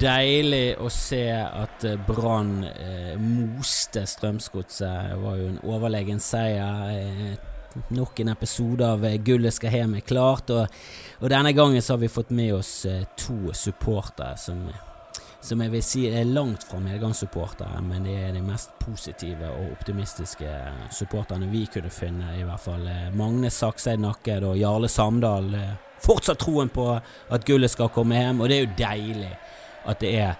deilig å se at eh, Brann eh, moste Strømsgodset. Det var jo en overlegen seier. Eh, nok en episode av eh, Gullet skal hjem er klart. Og, og, denne gangen så har vi fått med oss eh, to supportere som, som jeg vil si er langt fra medgangssupportere, men de er de mest positive og optimistiske supporterne vi kunne finne, i hvert fall. Magne Sakseid Nakked og Jarle Samdal. Fortsatt troen på at gullet skal komme hjem, og det er jo deilig at det er,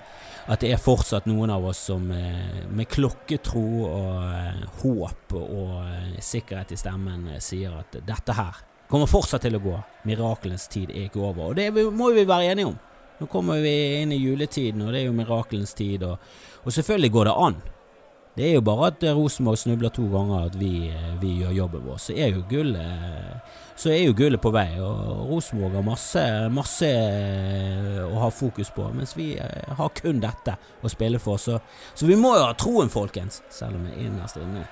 at det er fortsatt noen av oss som eh, med klokketro og eh, håp og eh, sikkerhet i stemmen sier at dette her kommer fortsatt til å gå. Mirakelens tid er ikke over. Og det må vi være enige om. Nå kommer vi inn i juletiden, og det er jo mirakelens tid, og, og selvfølgelig går det an. Det er jo bare at Rosenborg snubler to ganger at vi, eh, vi gjør jobben vår. Så er jo gullet så er jo gullet på vei, og Rosenborg har masse, masse eh, å ha fokus på, mens vi eh, har kun dette å spille for. Så, så vi må jo ha troen, folkens, selv om vi er innerst inne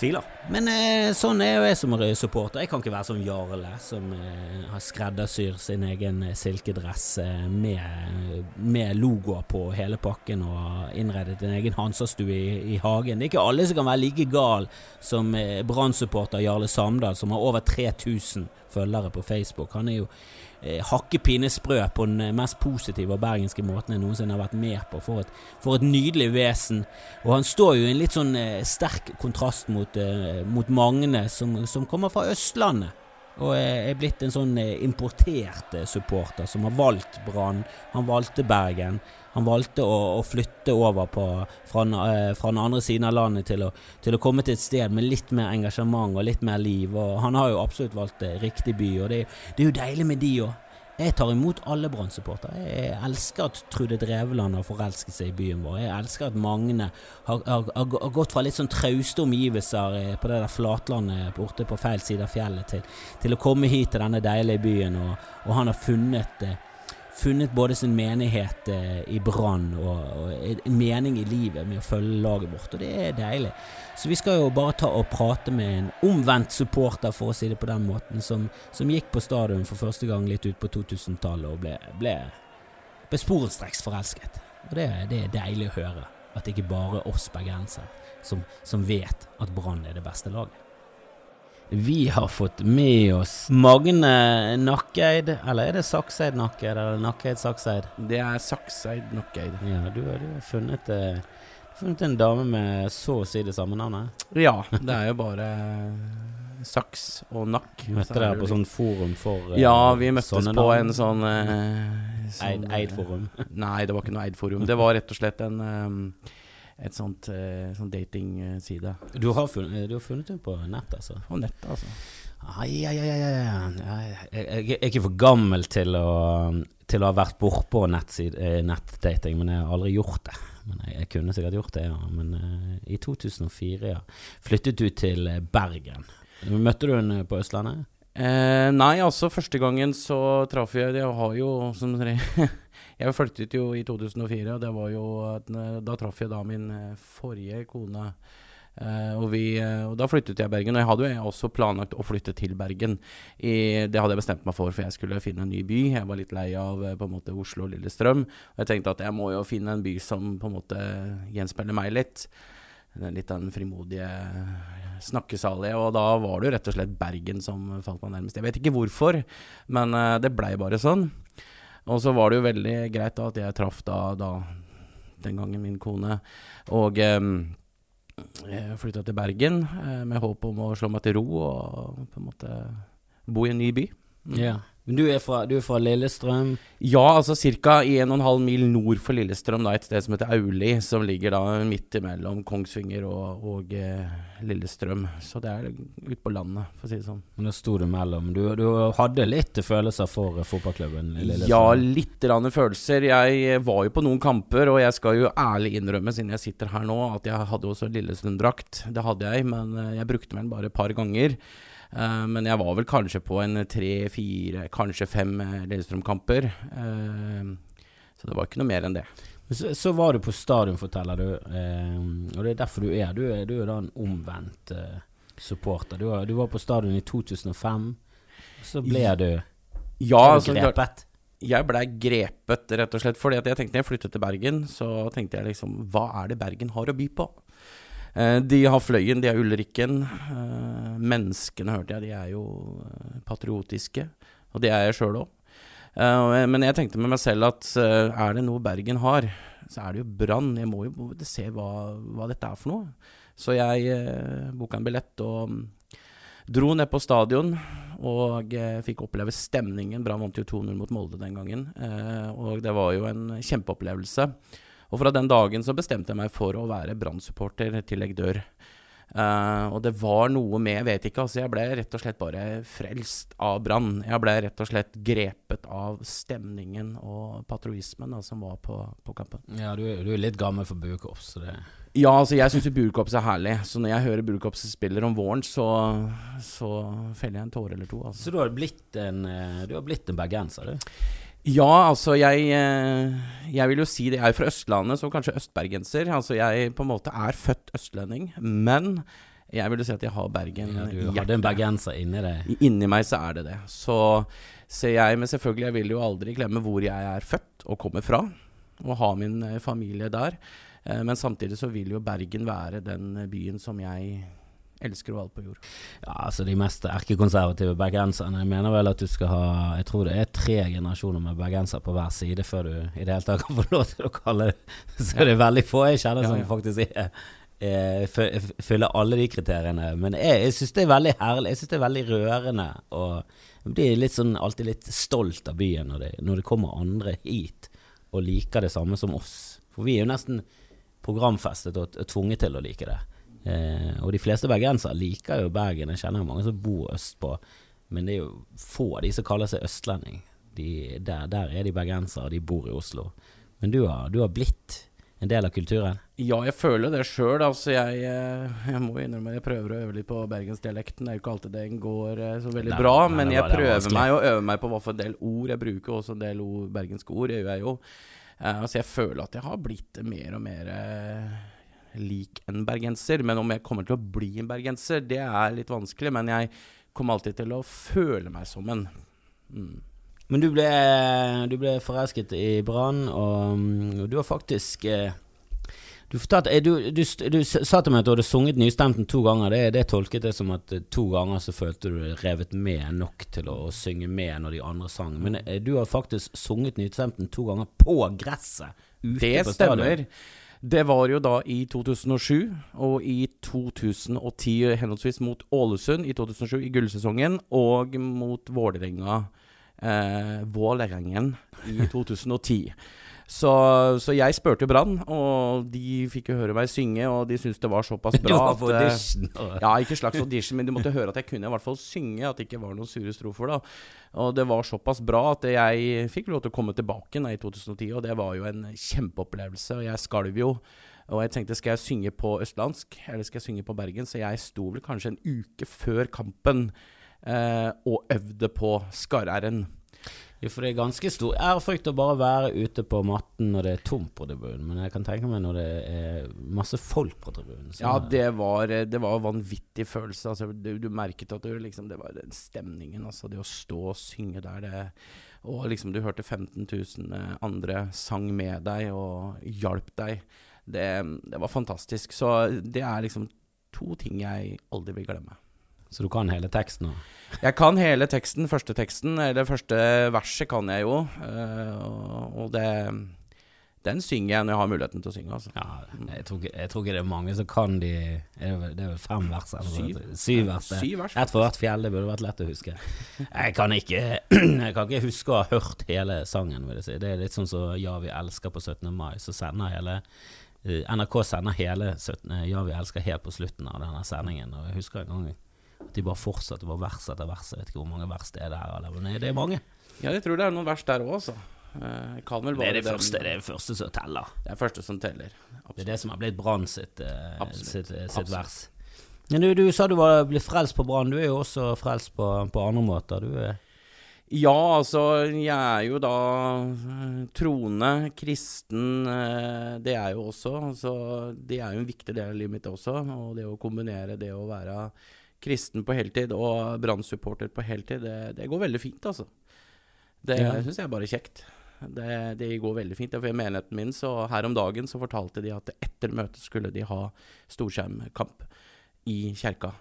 tviler. Men eh, sånn er jo jeg som supporter. Jeg kan ikke være som Jarle, som eh, har skreddersyr sin egen silkedress eh, med, med logoer på hele pakken og innredet en egen Hansastue i, i, hagen. Det er ikke alle som kan være like gal som eh, Brann-supporter Jarle Samdal, som har over 3000 følgere på Facebook. Han er jo eh, hakkepinesprø på den eh, mest positive og bergenske måten jeg noensinne har vært med på. For et, for et nydelig vesen. Og han står jo i en litt sånn eh, sterk kontrast mot, eh, mot Magne, som, som, kommer fra Østlandet. Og er blitt en sånn eh, importert eh, supporter som har valgt Brann. Han valgte Bergen. Han valgte å, å flytte over på, fra, eh, fra, den andre siden av landet til å, til å, komme til et sted med litt mer engasjement og litt mer liv. Og han har jo absolutt valgt riktig by, og det, det er jo deilig med de òg. Jeg tar imot alle Brann-supportere. Jeg elsker at Trude Drevland har forelsket seg i byen vår. Jeg elsker at Magne har, har, har gått fra litt sånn trauste omgivelser eh, på det der flatlandet borte på feil side av fjellet til, til å komme hit til denne deilige byen, og, og han har funnet eh, funnet både sin menighet eh, i brann og, og, en mening i livet med å følge laget vårt, og det er deilig. Så vi skal jo bare ta og prate med en omvendt supporter, for å si det på den måten, som, som gikk på stadion for første gang litt ut på 2000-tallet og ble, ble, ble sporenstreks forelsket. Og det, det, er deilig å høre, at det ikke bare oss bergensere som, som vet at Brann er det beste laget. Vi har fått med oss Magne Nakkeid, eller er det Sakseid Nakkeid, eller Nakkeid Sakseid? Det er Sakseid Nakkeid. Ja, du, du har funnet, uh, funnet, en dame med så å si det samme navnet? Ja, det er jo bare saks og nakk. Møtte dere på sånn forum for uh, Ja, vi møttes på en sånn, uh, sånn Eid-forum? nei, det var ikke noe Eid-forum. Det var rett og slett en um, et sånt, uh, sånt datingside. Du, har funnet, du har funnet det på nett, altså? På nett, altså. Ai, ai, ai, ai. Jeg, jeg, er ikke for gammel til å, til å ha vært bortpå eh, nettdating, men jeg har aldri gjort det. Men jeg, jeg kunne sikkert gjort det, ja. Men uh, i 2004, ja. Flyttet du til Bergen. Møtte du henne på Østlandet? Eh, nei, altså første gangen så traff jeg Jeg har jo som dere Jeg flyttet jo i 2004, og jo Da traff jeg da min eh, forrige kone. Uh, og, vi, uh, og, da flyttet jeg til Bergen. Og jeg hadde jo også planlagt å flytte til Bergen. I, det hadde jeg bestemt meg for, for jeg skulle finne en ny by. Jeg var litt lei av på en måte Oslo og Lillestrøm. Og jeg tenkte at jeg må jo finne en by som på en måte gjenspeiler meg litt. Litt av den frimodige, snakkesalige. Og da var det jo rett og slett Bergen som falt meg nærmest. Jeg vet ikke hvorfor, men uh, det blei bare sånn. Og så var det jo veldig greit da at jeg traff da, da den gangen min kone. Og um, jeg flytta til Bergen uh, med håp om å slå meg til ro og på en måte bo i en ny by. Mm. Ja. Men du er, fra, du er fra, Lillestrøm? Ja, altså ca. 1,5 mil nord for Lillestrøm, da, et sted som heter Auli, som ligger da midt imellom Kongsvinger og, og eh, Lillestrøm. Så det er ute på landet, for å si det sånn. Men da sto du mellom. Du, du hadde litt følelser for fotballklubben Lillestrøm? Ja, litt rann følelser. Jeg var jo på noen kamper, og jeg skal jo ærlig innrømme, siden jeg sitter her nå, at jeg hadde også Lillestrøm-drakt. Det hadde jeg, men eh, jeg brukte den bare et par ganger. Uh, men jeg var vel kanskje på en tre-fire, kanskje fem uh, Lillestrøm-kamper. Uh, så det var ikke noe mer enn det. Så, så var du på stadion, forteller du. og det er derfor du er. Du er, du er da en omvendt supporter. Du var, du var, på stadion i 2005. Så ble du ja, altså, grepet. jeg blei grepet, rett og slett. Fordi jeg tenkte når jeg flyttet til Bergen, så tenkte jeg liksom Hva er det Bergen har å by på? Eh, de har Fløyen, de har Ulrikken. Eh, menneskene, hørte jeg, de er jo eh, patriotiske. Og det er jeg sjøl òg. Men jeg tenkte med meg selv at er det noe Bergen har, så er det jo Brann. Jeg må jo se hva, hva, dette er for noe. Så jeg eh, boka en billett og mm, dro ned på stadion og fikk oppleve stemningen. Brann vant jo 2-0 mot Molde den gangen, og det var jo en kjempeopplevelse. Og fra den dagen så bestemte jeg meg for å være Brann-supporter til jeg dør. Uh, og det var noe med Jeg vet ikke, altså. Jeg ble rett og slett bare frelst av Brann. Jeg ble rett og slett grepet av stemningen og patroismen da, som var på, på kampen. Ja, du, du, er litt gammel for buekorps, så det Ja, altså, jeg syns buekorps er herlig. Så når jeg hører buekorps spiller om våren, så, så feller jeg en tåre eller to. Altså. Så du har blitt en, eh, du har blitt en bergenser, du? Ja, altså jeg, eh, jeg vil jo si det. Jeg er fra Østlandet, så kanskje østbergenser. Altså jeg på en måte er født østlending, men jeg vil jo si at jeg har Bergen ja, Du har den bergenser inni deg? Inni meg så er det det. Så ser jeg, men selvfølgelig, jeg vil jo aldri glemme hvor jeg er født og kommer fra, og ha min eh, familie der. Eh, men samtidig så vil jo Bergen være den byen som jeg elsker du alt på jord. Ja, altså De mest erkekonservative bergenserne Jeg mener vel at du skal ha Jeg tror det er tre generasjoner med bergenser på hver side før du i det hele tatt kan få lov til å kalle det Så det er veldig få jeg kjenner ja, ja. som faktisk er fyller alle de kriteriene. Men jeg, jeg syns det er veldig herlig. Jeg syns det er veldig rørende. Og jeg blir litt sånn, alltid litt stolt av byen når det, når det kommer andre hit og liker det samme som oss. For vi er jo nesten programfestet og tvunget til å like det. Eh, og de fleste bergensere liker jo Bergen. Jeg kjenner jo mange som bor østpå. Men det er jo få av de som kaller seg østlending. De, der, der, er de bergensere, og de bor i Oslo. Men du har, du har, blitt en del av kulturen? Ja, jeg føler det sjøl. Altså, jeg, eh, jeg, må innrømme jeg prøver å øve litt på bergensdialekten. Det er jo ikke alltid den går eh, så veldig nei, bra, nei, men jeg prøver meg å øve meg på hva for en del ord. Jeg bruker også en del ord, bergenske ord, det gjør jeg jo. Uh, altså, jeg føler at jeg har blitt mer og mer uh, lik en bergenser. Men om jeg kommer til å bli en bergenser, det er litt vanskelig. Men jeg kommer alltid til å føle meg som en. Mm. Men du ble, du ble, forelsket i Brann, og, og, du har faktisk eh, du, fortalte, eh, du, du, du, sa til meg at du hadde sunget Nystemten to ganger. Det, det tolket jeg som at eh, to ganger så følte du deg revet med nok til å synge med når de andre sang. Men du har faktisk sunget Nystemten to ganger på gresset ute det på stemmer. Det var jo da i 2007 og i 2010 henholdsvis mot Ålesund i 2007 i gullsesongen og mot Vålerenga eh, Vålerengen i 2010. Så, så, jeg spurte Brann, og de fikk jo høre meg synge, og de syntes det var såpass bra at audition, Ja, ikke slags audition, men de måtte høre at jeg kunne i hvert fall synge, at det ikke var noen sure strofer, da. Og det var såpass bra at jeg fikk lov til å komme tilbake i 2010, og det var jo en kjempeopplevelse, og jeg skalv jo. Og jeg tenkte skal jeg synge på østlandsk, eller skal jeg synge på Bergen? Så jeg sto vel kanskje en uke før kampen eh, og øvde på Skarr-R-en. Jo, for det er ganske stor ærefrykt å bare være ute på matten når det er tomt på tribunen, men jeg kan tenke meg når det er masse folk på tribunen. Ja, det var, det var vanvittig følelse. Altså, du, du, merket at du, liksom, det var den stemningen, altså. Det å stå og synge der, det Og liksom du hørte 15 000 eh, andre sang med deg og hjalp deg. Det, det var fantastisk. Så det er liksom to ting jeg aldri vil glemme. Så du kan hele teksten òg? Jeg kan hele teksten. Første teksten, eller første verset, kan jeg jo. Uh, og det den synger jeg når jeg har muligheten til å synge. Altså. Ja, jeg, tror jeg, tror ikke, det er mange som kan de Det er vel fem vers? Syv. Syv vers. Syv vers Ett for hvert fjell, det burde vært lett å huske. Jeg kan ikke Jeg kan ikke huske å ha hørt hele sangen, vil jeg si. Det er litt sånn som Ja, vi elsker på 17. mai, så sender hele uh, NRK sender hele 17. Ja, vi elsker helt på slutten av denne sendingen, og jeg husker en gang at de bare fortsatte på vers etter vers. Jeg vet ikke hvor mange vers det er der, men det er mange. Ja, jeg tror det er noen vers der òg, altså. Uh, det er det, første, det er det første som teller. Det er det første som teller. Absolutt. Det er det som har blitt Brann sitt, uh, sitt, uh, sitt vers. Men du, du, sa du var blitt frelst på Brann. Du er jo også frelst på, på andre måter. Du er ja, altså jeg er jo da troende, kristen. Det er jo også. Altså, det er jo en viktig del av livet mitt også. Og det å kombinere det å være kristen på heltid og Brann-supporter på heltid, det, det, går veldig fint, altså. Det Ja. syns jeg er bare kjekt. Det, det går veldig fint. For i menigheten min, så her om dagen, så fortalte de at etter møtet skulle de ha storskjermkamp i kjerka.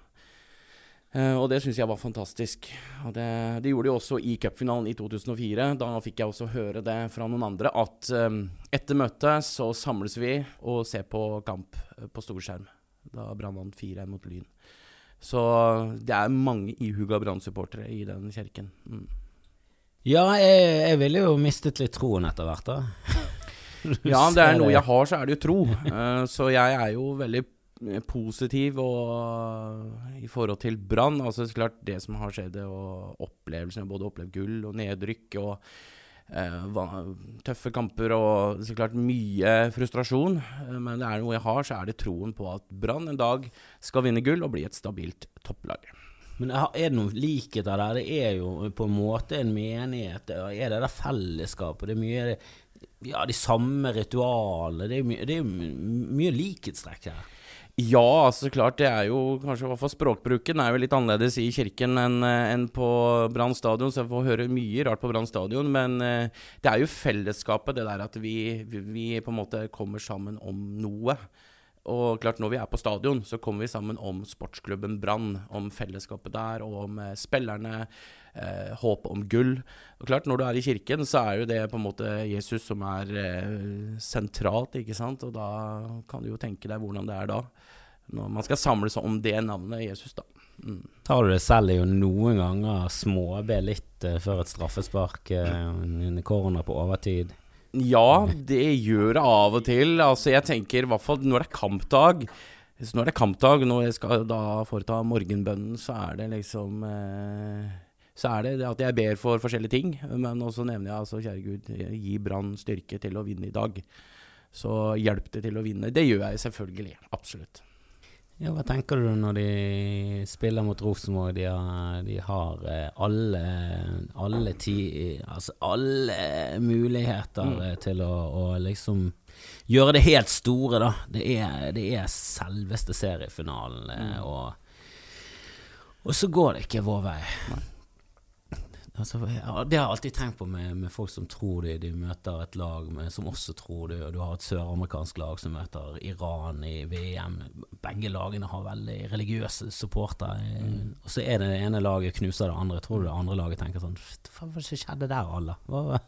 Uh, og det syns jeg var fantastisk. Og det, det gjorde de også i cupfinalen i 2004. Da fikk jeg også høre det fra noen andre at um, etter møtet så samles vi og ser på kamp eh, på storskjerm. Da Brann vant 4-1 mot Lyn. Så det er mange ihuga Brann-supportere i den kirken. Mm. Ja, jeg, jeg ville jo mistet litt troen etter hvert, da. Ja, det er noe jeg har, så er det jo tro. Uh, så jeg er jo veldig eh, positiv og, i forhold til Brann. Altså så klart det som har skjedd, og opplevelsen både opplevd gull og nedrykk og tøffe kamper og så klart mye frustrasjon. Eh, men det er noe jeg har, så er det troen på at Brann en dag skal vinne gull og bli et stabilt topplag. Men er det noen likheter der? Det er jo på en måte en menighet. Er det der fellesskapet? Det er mye Ja, de samme ritualene. Det er mye, det er mye likhetstrekk her. Ja, altså så klart. Det er jo kanskje i hvert språkbruken er jo litt annerledes i kirken enn eh, enn på Brann stadion, så jeg får høre mye rart på Brann stadion. Men eh, det er jo fellesskapet, det der at vi, vi, vi på en måte kommer sammen om noe. Og klart, når vi er på stadion, så kommer vi sammen om sportsklubben Brann, om fellesskapet der, og om eh, spillerne, eh, håp om gull. Og klart, når du er i kirken, så er jo det på en måte Jesus som er eh, sentralt, ikke sant. Og da kan du jo tenke deg hvordan det er da. Når man skal samle seg om det navnet Jesus, da. Mm. Tar du det selv i å noen ganger småbe litt eh, før et straffespark, eh, en corner på overtid? Ja, det gjør det av og til. Altså, jeg tenker i hvert fall når det er kampdag så Når det er kampdag, når jeg skal da foreta morgenbønnen, så er det liksom eh, Så er det at jeg ber for forskjellige ting. Men også nevner jeg altså, kjære Gud, gi Brann styrke til å vinne i dag. Så hjelp det til å vinne. Det gjør jeg selvfølgelig. Absolutt. Ja, Hva tenker du når de spiller mot Rosenborg? De har, de har eh, alle, alle, ti, altså alle muligheter Mm. eh, til å, å liksom gjøre det helt store, da. Det er, det er selveste seriefinalen, eh, Mm. og, og så går det ikke vår vei. Altså, det har jeg alltid tenkt på med, med folk som tror de, de møter et lag med, som også tror det, og du har et søramerikansk lag som møter Iran i VM. Begge lagene har veldig religiøse supportere, Mm. og så er det det ene laget knuser det andre. Tror du det andre laget tenker sånn Hva var det som skjedde der, alle? Hva,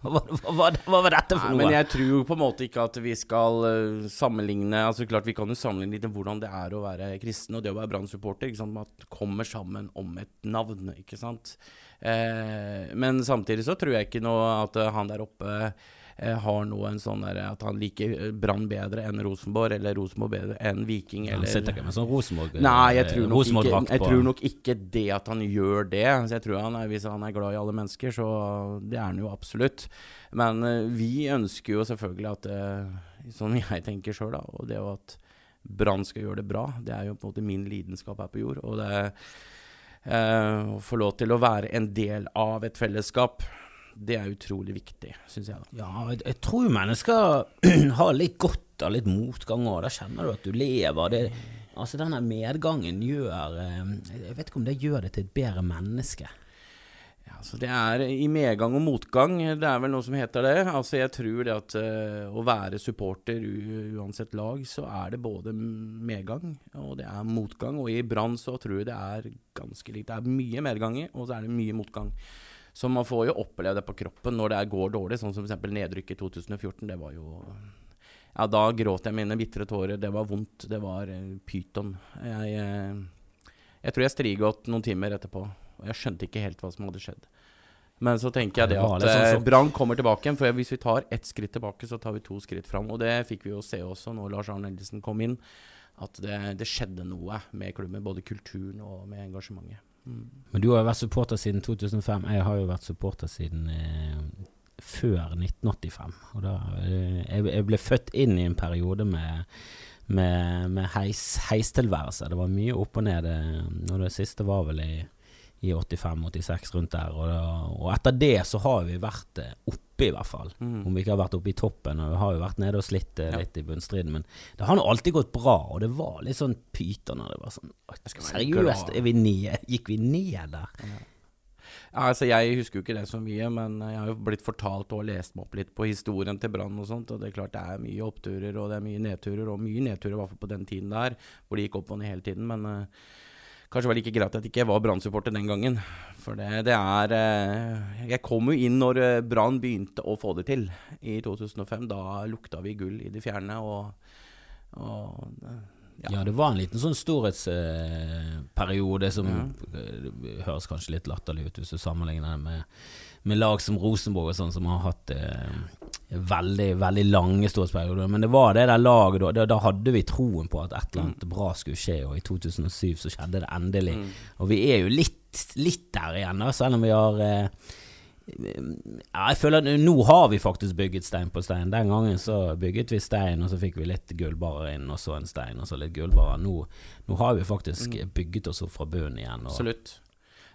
hva, hva, hva var dette for Nei, noe? men jeg tror på en måte ikke at vi skal uh, sammenligne Altså klart Vi kan jo sammenligne litt med hvordan det er å være kristen og det å være Brann-supporter. sant, kommer sammen om et navn. ikke sant? Eh, men samtidig så tror jeg ikke noe at eh, han der oppe eh, har noe en sånn der, at han liker Brann bedre enn Rosenborg, eller Rosenborg bedre enn Viking. Han sitter ikke med sånn Rosenborg Nei, jeg tror, nok ikke, jeg tror nok ikke det at han gjør det. Så jeg tror han er, Hvis han er glad i alle mennesker, så det er han jo absolutt. Men vi ønsker jo selvfølgelig at Sånn jeg tenker sjøl, da. Og det at Brann skal gjøre det bra, det er jo på en måte min lidenskap her på jord. Og det eh, få lov til å være en del av et fellesskap, det er utrolig viktig, syns jeg. da. Ja, jeg, jeg tror mennesker har litt godt av litt motgang òg. Da kjenner du at du lever. Det, altså Denne medgangen gjør eh, Jeg vet ikke om det gjør det til et bedre menneske. Ja, så det er i medgang og motgang, det er vel noe som heter det. Altså jeg tror det at uh, å være supporter uansett lag, så er det både medgang og det er motgang. Og i Brann så tror jeg det er ganske likt. Det er mye medganger, og så er det mye motgang. Så man får jo oppleve det på kroppen når det går dårlig, sånn som f.eks. nedrykket i 2014. Det var jo Ja, da gråt jeg mine bitre tårer. Det var vondt. Det var uh, pyton. Jeg, uh, jeg tror jeg strigåt noen timer etterpå, og jeg skjønte ikke helt hva som hadde skjedd. Men så tenker jeg Det at sånn eh. Brann kommer tilbake igjen. For hvis vi tar ett skritt tilbake, så tar vi to skritt fram. Og det fikk vi jo se også når Lars Arne Eldesen kom inn. At det, det skjedde noe med klubben. Både kulturen og med engasjementet. Mm. Men du har jo vært supporter siden 2005. Jeg har jo vært supporter siden eh, før 1985. Og da, eh, jeg, ble født inn i en periode med, med, med heis, heistilværelse. Det var mye opp og ned. eh, Og det siste var vel i, i 85-86, rundt der. Og, og etter det så har vi vært eh, oppe, i hvert fall. Mm. Om vi ikke har vært oppe i toppen, og vi har jo vært nede og slitt eh, Ja. litt i bunnstriden. Men det har nå alltid gått bra, og det var litt sånn pyton. og Det var sånn Seriøst, er vi gikk vi ned der? Altså, Jeg husker jo ikke det så mye, men jeg har jo blitt fortalt og lest meg opp litt på historien til Brann og sånt. Og det er klart det er mye oppturer og det er mye nedturer, og mye nedturer i hvert fall på den tiden der, hvor de gikk opp og ned hele tiden. Men uh, kanskje var det like greit at jeg ikke var Brann-supporter den gangen. For det, det er eh, Jeg kom jo inn når uh, Brann begynte å få det til i 2005. Da lukta vi gull i det fjerne. og, og ja. ja. det var en liten sånn storhetsperiode eh, som ja. Eh, høres kanskje litt latterlig ut hvis du sammenligner det med, med lag som Rosenborg og sånn, som har hatt eh, veldig veldig lange storhetsperioder. Men det var det der laget da, da, hadde vi troen på at et eller annet mm. bra skulle skje, og i 2007 så skjedde det endelig. Mm. Og vi er jo litt, litt der igjen, da, selv om vi har eh, ja, jeg føler at nå har vi faktisk bygget stein på stein. Den gangen så bygget vi stein, og så fikk vi litt gullbarer inn, og så en stein, og så litt gullbarer. Nå, nå, har vi faktisk mm. bygget oss opp fra bunnen igjen. Og Absolutt.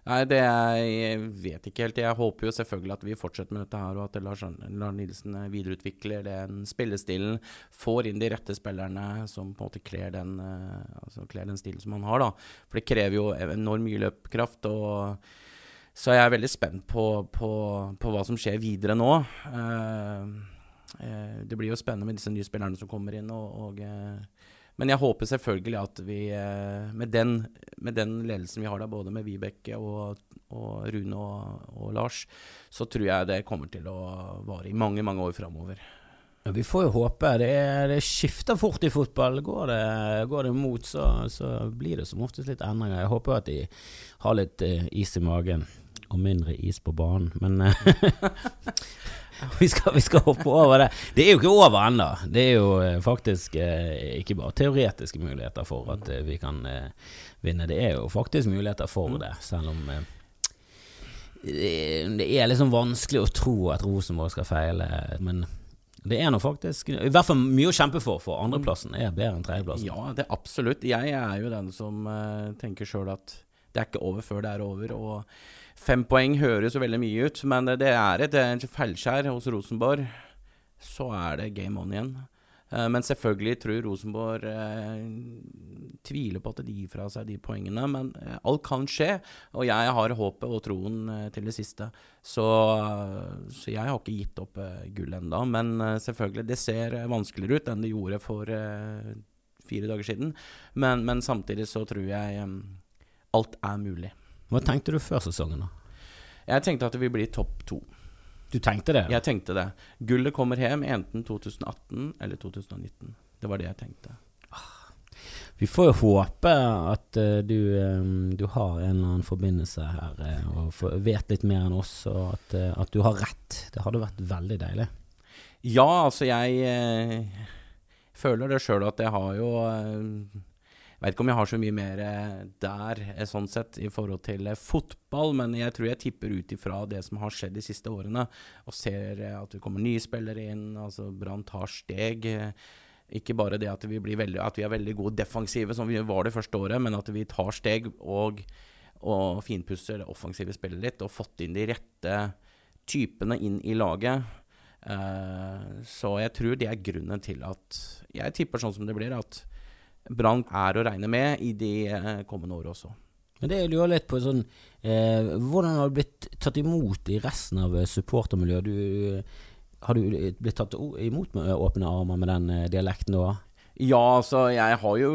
Nei, det jeg vet ikke helt. Jeg håper jo selvfølgelig at vi fortsetter med dette her, og at Lars, Lars Nilsen videreutvikler den spillestilen. Får inn de rette spillerne som på en måte kler den, eh, altså kler den stilen som han har, da. For det krever jo enormt mye løpkraft. og så jeg er veldig spent på, på, på hva som skjer videre nå. Uh, uh, det blir jo spennende med disse nye spillerne som kommer inn. Og, og, uh, men jeg håper selvfølgelig at vi, med den, med, den, ledelsen vi har da, både med Vibeke og, og Rune og, og, Lars, så tror jeg det kommer til å vare i mange, mange år framover. Ja, vi får jo håpe. Det, det, skifter fort i fotball. Går det, går det mot, så, så, blir det som oftest litt endringer. Jeg håper at de har litt is i magen og mindre is på banen. Men eh, vi, skal, vi, skal, hoppe over det. Det er jo ikke over ennå. Det er jo eh, faktisk eh, ikke bare teoretiske muligheter for at vi kan vinne. Det er jo faktisk muligheter for mm. det, selv om det er liksom vanskelig å tro at Rosenborg skal feile. Men det er nå faktisk I hvert fall mye å kjempe for, for andreplassen er bedre enn tredjeplassen. Ja, det er absolutt. Jeg er jo den som tenker sjøl at det er ikke over før det er over. Og Fem poeng høres jo veldig mye ut, men det er et, et feilskjær hos Rosenborg. Så er det game on igjen. Uh, men selvfølgelig tror Rosenborg eh, tviler på at de gir fra seg de poengene. Men uh, alt kan skje, og jeg har håpet og troen til det siste. Så, så, jeg har ikke gitt opp gull enda, Men selvfølgelig, det ser vanskeligere ut enn det gjorde for fire dager siden. Men, men samtidig så tror jeg alt er mulig. Hva tenkte du før sesongen, da? Jeg tenkte at det ville bli topp to. Du tenkte det? Jeg tenkte det. Gullet kommer hjem enten 2018 eller 2019. Det var det jeg tenkte. Ah. Vi får jo håpe at uh, du, um, du, har en eller annen forbindelse her uh, og vet litt mer enn oss, og at, uh, at, du har rett. Det hadde vært veldig deilig. Ja, altså jeg føler det sjøl at jeg har jo jeg vet ikke om jeg har så mye mer eh, der, eh, sånn sett, i forhold til eh, fotball, men jeg tror jeg tipper ut ifra det som har skjedd de siste årene, og ser at det kommer nye spillere inn, altså Brann tar steg. Ikke bare det at vi, veldig, at vi, er veldig gode defensive, som vi var det første året, men at vi tar steg og, og finpusser det offensive spillet litt, og fått inn de rette typene inn i laget. Uh, så jeg tror det er grunnen til at Jeg tipper sånn som det blir, at Brann er å regne med i de eh, kommende årene også. Men det jeg lurer litt på sånn, eh, Hvordan har du blitt tatt imot i resten av eh, supportermiljøet? Du, har du blitt tatt imot med åpne armer med den dialekten du har? Ja, altså jeg har jo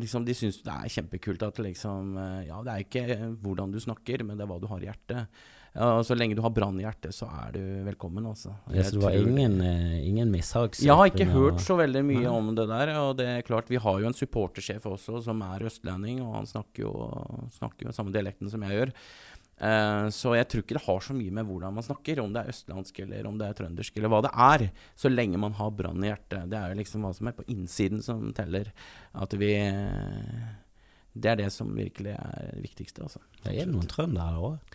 liksom De syns det er kjempekult at liksom Ja, det er ikke hvordan du snakker, men det er hva du har i hjertet. Ja, så lenge du har brann i hjertet, så er du velkommen, altså. Ja, så det var ingen, uh, ingen mishags? Jeg har ikke hørt så veldig mye Nei. om det der. Og det er klart, vi har jo en supportersjef også som er østlending, og han snakker jo, snakker jo samme dialekten som jeg gjør. Uh, så jeg tror ikke det har så mye med hvordan man snakker, om det er østlandsk eller om det er trøndersk eller hva det er, så lenge man har brann i hjertet. Det er jo liksom hva som er på innsiden som teller. At vi Det er det som virkelig er det viktigste, altså. Det er noen trøndere der òg?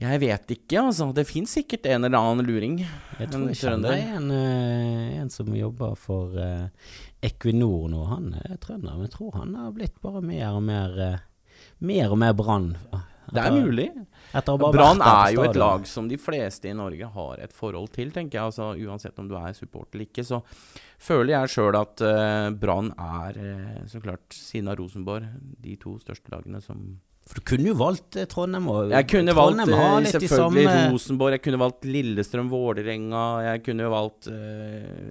Jeg vet ikke, altså. Det fins sikkert en eller annen luring. Jeg tror jeg kjenner en, uh, en som jobber for uh, Equinor nå. Han er trønder, men jeg tror han har blitt bare mer og mer uh, Mer og mer Brann. Det er mulig. Brann er jo et lag som de fleste i Norge har et forhold til, tenker jeg. Altså, uansett om du er supporter eller ikke, så føler jeg sjøl at uh, Brann er, så klart, siden av Rosenborg, de to største lagene som For du kunne jo valgt eh, Trondheim og Jeg kunne valgt Trondheim har eh, selvfølgelig samme- Rosenborg, jeg kunne valgt Lillestrøm, Vålerenga, jeg kunne jo valgt uh,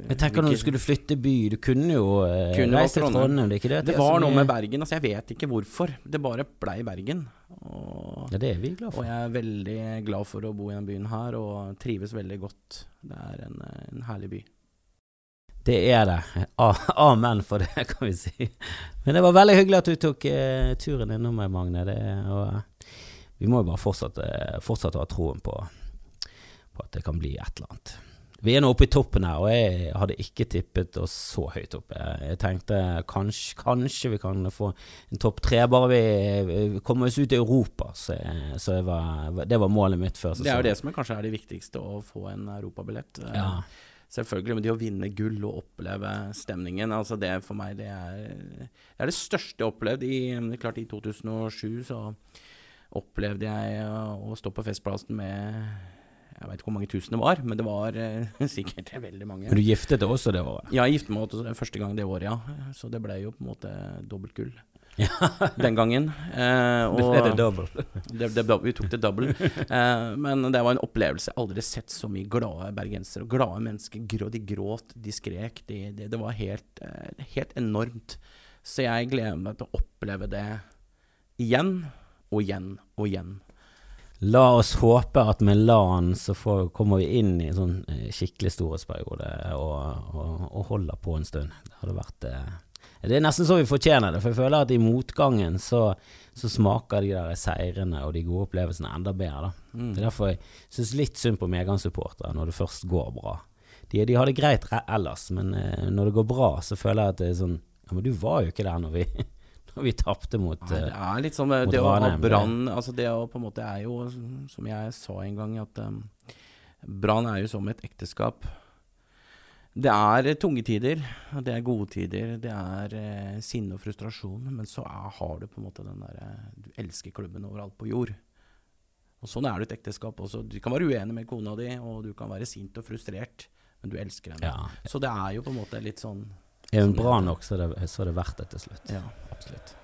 Jeg tenker når du skulle flytte by, du kunne jo uh, Kunne reise til Trondheim. Trondheim. Det ikke det Det er så var noe med Bergen, altså jeg vet ikke hvorfor. Det bare blei Bergen. Og, Ja, det er vi glad for. og jeg er veldig glad for å bo i denne byen her, og trives veldig godt. Det er en, en herlig by. Det er det. Amen for det, kan vi si. Men det var veldig hyggelig at du tok eh, turen innom meg, Magne. Det, og, eh, vi må jo bare fortsette, fortsette å ha troen på, på at det kan bli et eller annet. Vi er nå oppe i toppen her, og jeg hadde ikke tippet oss så høyt oppe. Jeg tenkte kanskje, kanskje vi kan få en topp tre, bare vi, vi kommer oss ut i Europa. Så, så jeg var, det var målet mitt før Det er jo det som er kanskje er det viktigste, å få en europabillett. Ja. Selvfølgelig, men det å vinne gull og oppleve stemningen, altså det for meg, det er det, er det største jeg har opplevd. I, klart, i 2007 så opplevde jeg å stå på Festplassen med jeg vet ikke hvor mange tusen det var, men det var eh, sikkert veldig mange. Men du giftet deg også det året? Ja, jeg giftet meg også første gang det året, ja. Så det ble jo på en måte dobbelt gull den gangen. Eh, og det double. det, det, vi tok det double. Eh, men det var en opplevelse. Aldri sett så mye glade bergensere og glade mennesker. De gråt, de skrek. De, de, det var helt, eh, helt enormt. Så jeg gleder meg til å oppleve det igjen og igjen og igjen. La oss håpe at med LAN så får, kommer vi inn i en sånn skikkelig storhetsperiode og, og, og holder på en stund. Det hadde vært eh, Det er nesten så vi fortjener det, for jeg føler at i motgangen så, så smaker de der seirene og de gode opplevelsene enda bedre. da. Mm. Det er derfor jeg syns litt synd på medgangssupportere når det først går bra. De, de har det greit re- ellers, men eh, når det går bra, så føler jeg at det er sånn Ja, men du var jo ikke der når vi, når vi tapte mot Nei, det eh, er litt sånn eh, Det å ha brann Altså det å på en måte er jo, som jeg sa en gang, at um, brann er jo som et ekteskap. Det er tunge tider, det er gode tider. Det er eh, sinne og frustrasjon, men så er, har du på en måte den derre Du elsker klubben overalt på jord. Og Sånn er det i et ekteskap også. Du kan være uenig med kona di, og du kan være sint og frustrert, men du elsker henne. Ja. Så det er jo på en måte litt sånn Er hun Sånn bra nok, så er det, så er det verdt det til slutt. Ja, absolutt.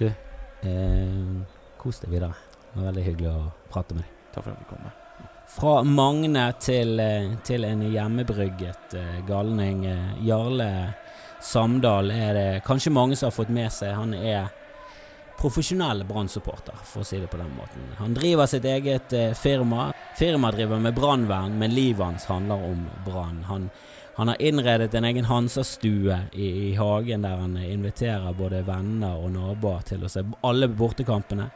Du, eh, kos deg videre. Det var veldig hyggelig å prate med deg. Takk for at vi kom. med. Fra Magne til, eh, til en hjemmebrygget eh, galning. eh, Jarle Samdal er det kanskje mange som har fått med seg. Han er profesjonell Brann-supporter, for å si det på den måten. Han driver sitt eget firma, firma. Driver med brannvern, men livet hans handler om brann. Han, han har innredet en egen Hansa-stue i, i hagen der han inviterer både venner og naboer til å se alle bortekampene.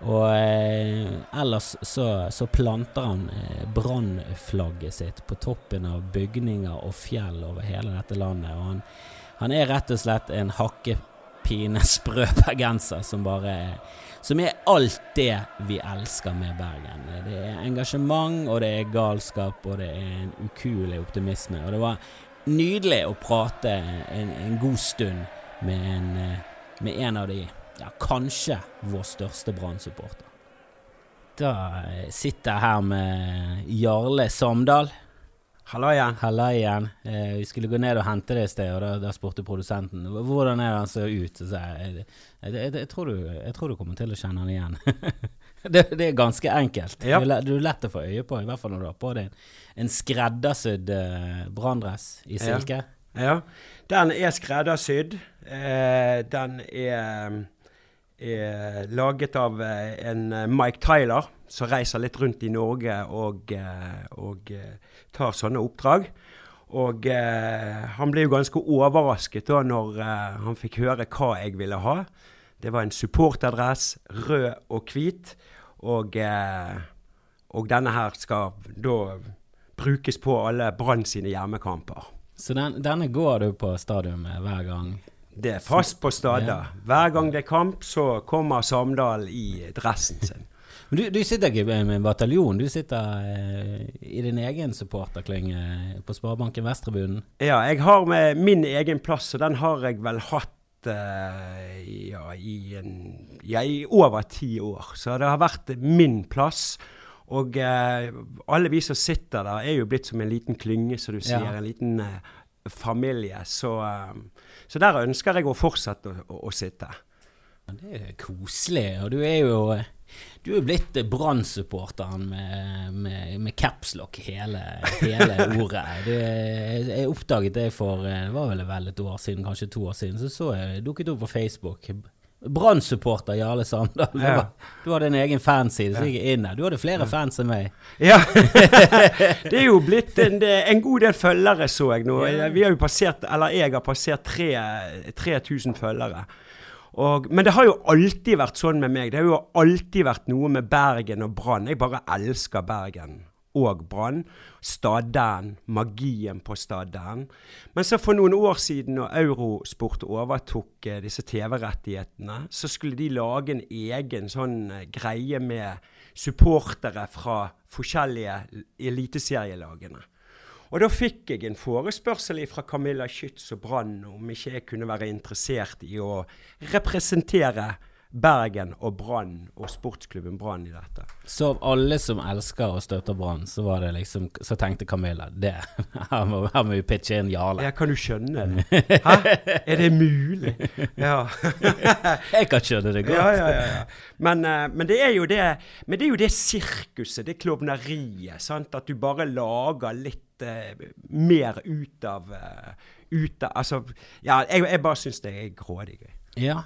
Og eh, ellers så, så planter han eh, brannflagget sitt på toppen av bygninger og fjell over hele dette landet. Og han, han er rett og slett en hakkepine sprø bergenser som bare Som er alt det vi elsker med Bergen. Det er engasjement, og det er galskap, og det er en ukuelig optimisme. Og det var nydelig å prate en, en god stund med en, eh, med en av de ja, kanskje vår største Brann-supporter. Da eh, sitter jeg her med Jarle Samdal. Hallo igjen. Hallo igjen. Eh, vi skulle gå ned og hente det i sted, og da, da spurte produsenten hvordan er det han ser ut. Så jeg, jeg, jeg, jeg, tror du, jeg tror du kommer til å kjenne han igjen. det, det er ganske enkelt. Ja. Du, du er lett å få øye på, i hvert fall når du har på deg en, en skreddersydd eh, branndress i Ja. silke. Ja. Den er skreddersydd. Eh, den er, er laget av eh, en eh, Mike Tyler, som reiser litt rundt i Norge og, eh, og tar sånne oppdrag. Og eh, han ble jo ganske overrasket da når eh, han fikk høre hva jeg ville ha. Det var en supporterdress, rød og hvit. Og, eh, og denne her skal da brukes på alle Brann sine hjemmekamper. Så den, denne går du på stadion med hver gang? Det er fast på stadig. Hver gang det er kamp, så kommer Samdal i dressen sin. Men du, du sitter ikke med en bataljon, du sitter eh, i din egen supporterklynge på Sparebanken Vestrebunen. Ja, jeg har med min egen plass, og den har jeg vel hatt eh, ja, i, en, ja, i over ti år. Så det har vært min plass. Og eh, alle vi som sitter der, er jo blitt som en liten klynge, som du sier. Ja. En liten eh, familie. Så, eh, så der ønsker jeg å fortsette å, å, å sitte. Det er koselig, og du er jo du er blitt Brann-supporteren med, med, med capslock hele, hele ordet. Du, jeg oppdaget det for det var vel vel et år siden, kanskje to år siden. Så så jeg dukket opp på Facebook. Brann-supporter Jarle Sandal. Du, Ja. du hadde en egen fanside, som gikk inn der. Du hadde flere fans enn meg. Ja. det er jo blitt en, en god del følgere, så jeg nå. Vi har jo passert, eller jeg har passert 3000 følgere. Og, men det har jo alltid vært sånn med meg. Det har jo alltid vært noe med Bergen og Brann. Jeg bare elsker Bergen og Brann. Stadern, Magien på Stadern. Men så for noen år siden, når Eurosport overtok eh, disse TV-rettighetene, så skulle de lage en egen sånn eh, greie med supportere fra forskjellige eliteserielagene. Og da fikk jeg en forespørsel fra Camilla Schütz og Brann om ikke jeg kunne være interessert i å representere Bergen og Brann og sportsklubben Brann i dette. Så av alle som elsker og støtter Brann, så var det liksom Så tenkte Camilla det, her må, her må vi pitche inn Jarle. Ja, kan du skjønne det? Hæ? Er det mulig? Ja. Jeg kan skjønne det godt. Ja, ja, ja, ja. Men, eh, men, det er jo det Men det er jo det sirkuset, det klovneriet. sant? At du bare lager litt uh, mer ut av uh, ut av, Altså, ja, jeg, jeg bare syns det er grådig gøy. Ja,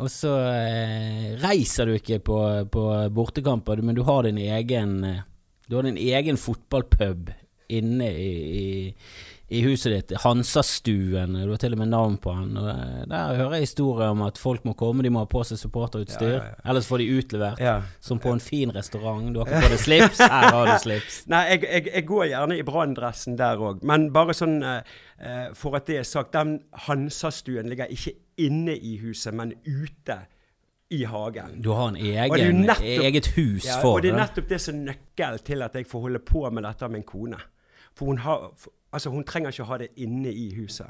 og så eh, reiser du ikke på, på bortekamper, men du har din egen eh, Du har din egen fotballpub inne i, i, i huset ditt. Hansastuen. Du har til og med navn på den. Og eh, der hører jeg historier om at folk må komme, de må ha på seg supporterutstyr. Ja, ja, ja. Ellers får de utlevert. Som på en fin restaurant. Du har ikke på deg slips, her har du slips. Nei, jeg, jeg, jeg går gjerne i branndressen der òg. Men bare sånn eh, for at det er sagt, den Hansastuen ligger ikke inne i huset, men ute i hagen. Du har en det egen, nettopp- eget hus Ja, for og det er nettopp det som er nøkkelen til at jeg får holde på med dette med min kone. For hun, har, altså hun trenger ikke å ha det inne i huset.